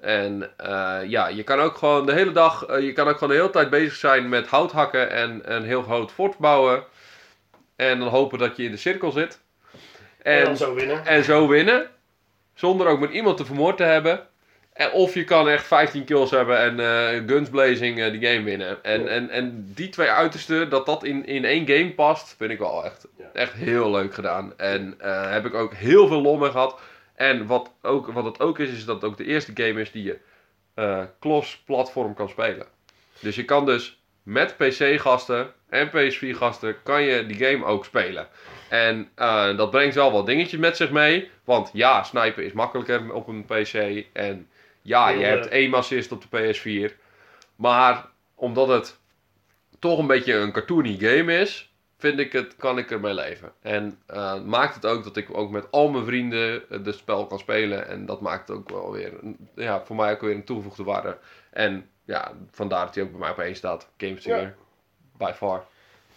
En eh, ja, je kan ook gewoon de hele dag, eh, je kan ook gewoon de hele tijd bezig zijn met hout hakken en een heel groot fort bouwen. En dan hopen dat je in de cirkel zit. En, En, dan zo winnen. en zo winnen. Zonder ook met iemand te vermoord te hebben. En of je kan echt 15 kills hebben en eh guns blazing die game winnen. En, Ja. en, en die twee uitersten, dat dat in, in één game past, vind ik wel echt, Ja. echt heel leuk gedaan. En heb ik ook heel veel lol mee gehad. En wat, ook, wat het ook is, is dat het ook de eerste game is die je eh cross-platform kan spelen. Dus je kan dus met PC-gasten en PS4-gasten kan je die game ook spelen. En eh, dat brengt wel wat dingetjes met zich mee. Want ja, snipen is makkelijker op een PC. En ja, je hebt aim assist op de PS4. Maar omdat het toch een beetje een cartoony game is, vind ik het, kan ik ermee leven. En eh, maakt het ook dat ik ook met al mijn vrienden het spel kan spelen. En dat maakt het ook wel weer, een- ja, voor mij ook weer een toegevoegde waarde. En ja, vandaar dat hij ook bij mij op één staat. GameStinger, Ja. by far.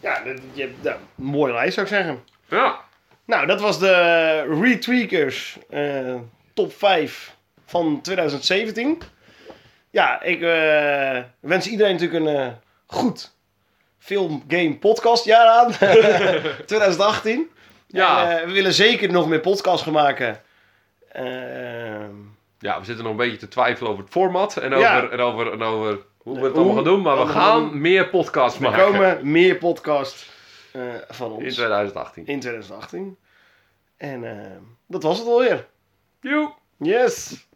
Ja, dat, je, ja, mooie lijst zou ik zeggen. Ja, Nou, dat was de Retweakers eh, top 5 van 2017. Ja, ik eh, wens iedereen natuurlijk een eh, goed film, game, podcast jaar aan. *laughs* 2018. Ja. En, eh, we willen zeker nog meer podcasts gaan maken. Ehm, Ja, we zitten nog een beetje te twijfelen over het format en Ja. over, en over, en over hoe we het Hoe- allemaal gaan doen. Maar we gaan doen. meer podcasts er maken komen meer podcasts eh, van in ons 2018. in 2018. En eh, dat was het alweer. Joe! Yes!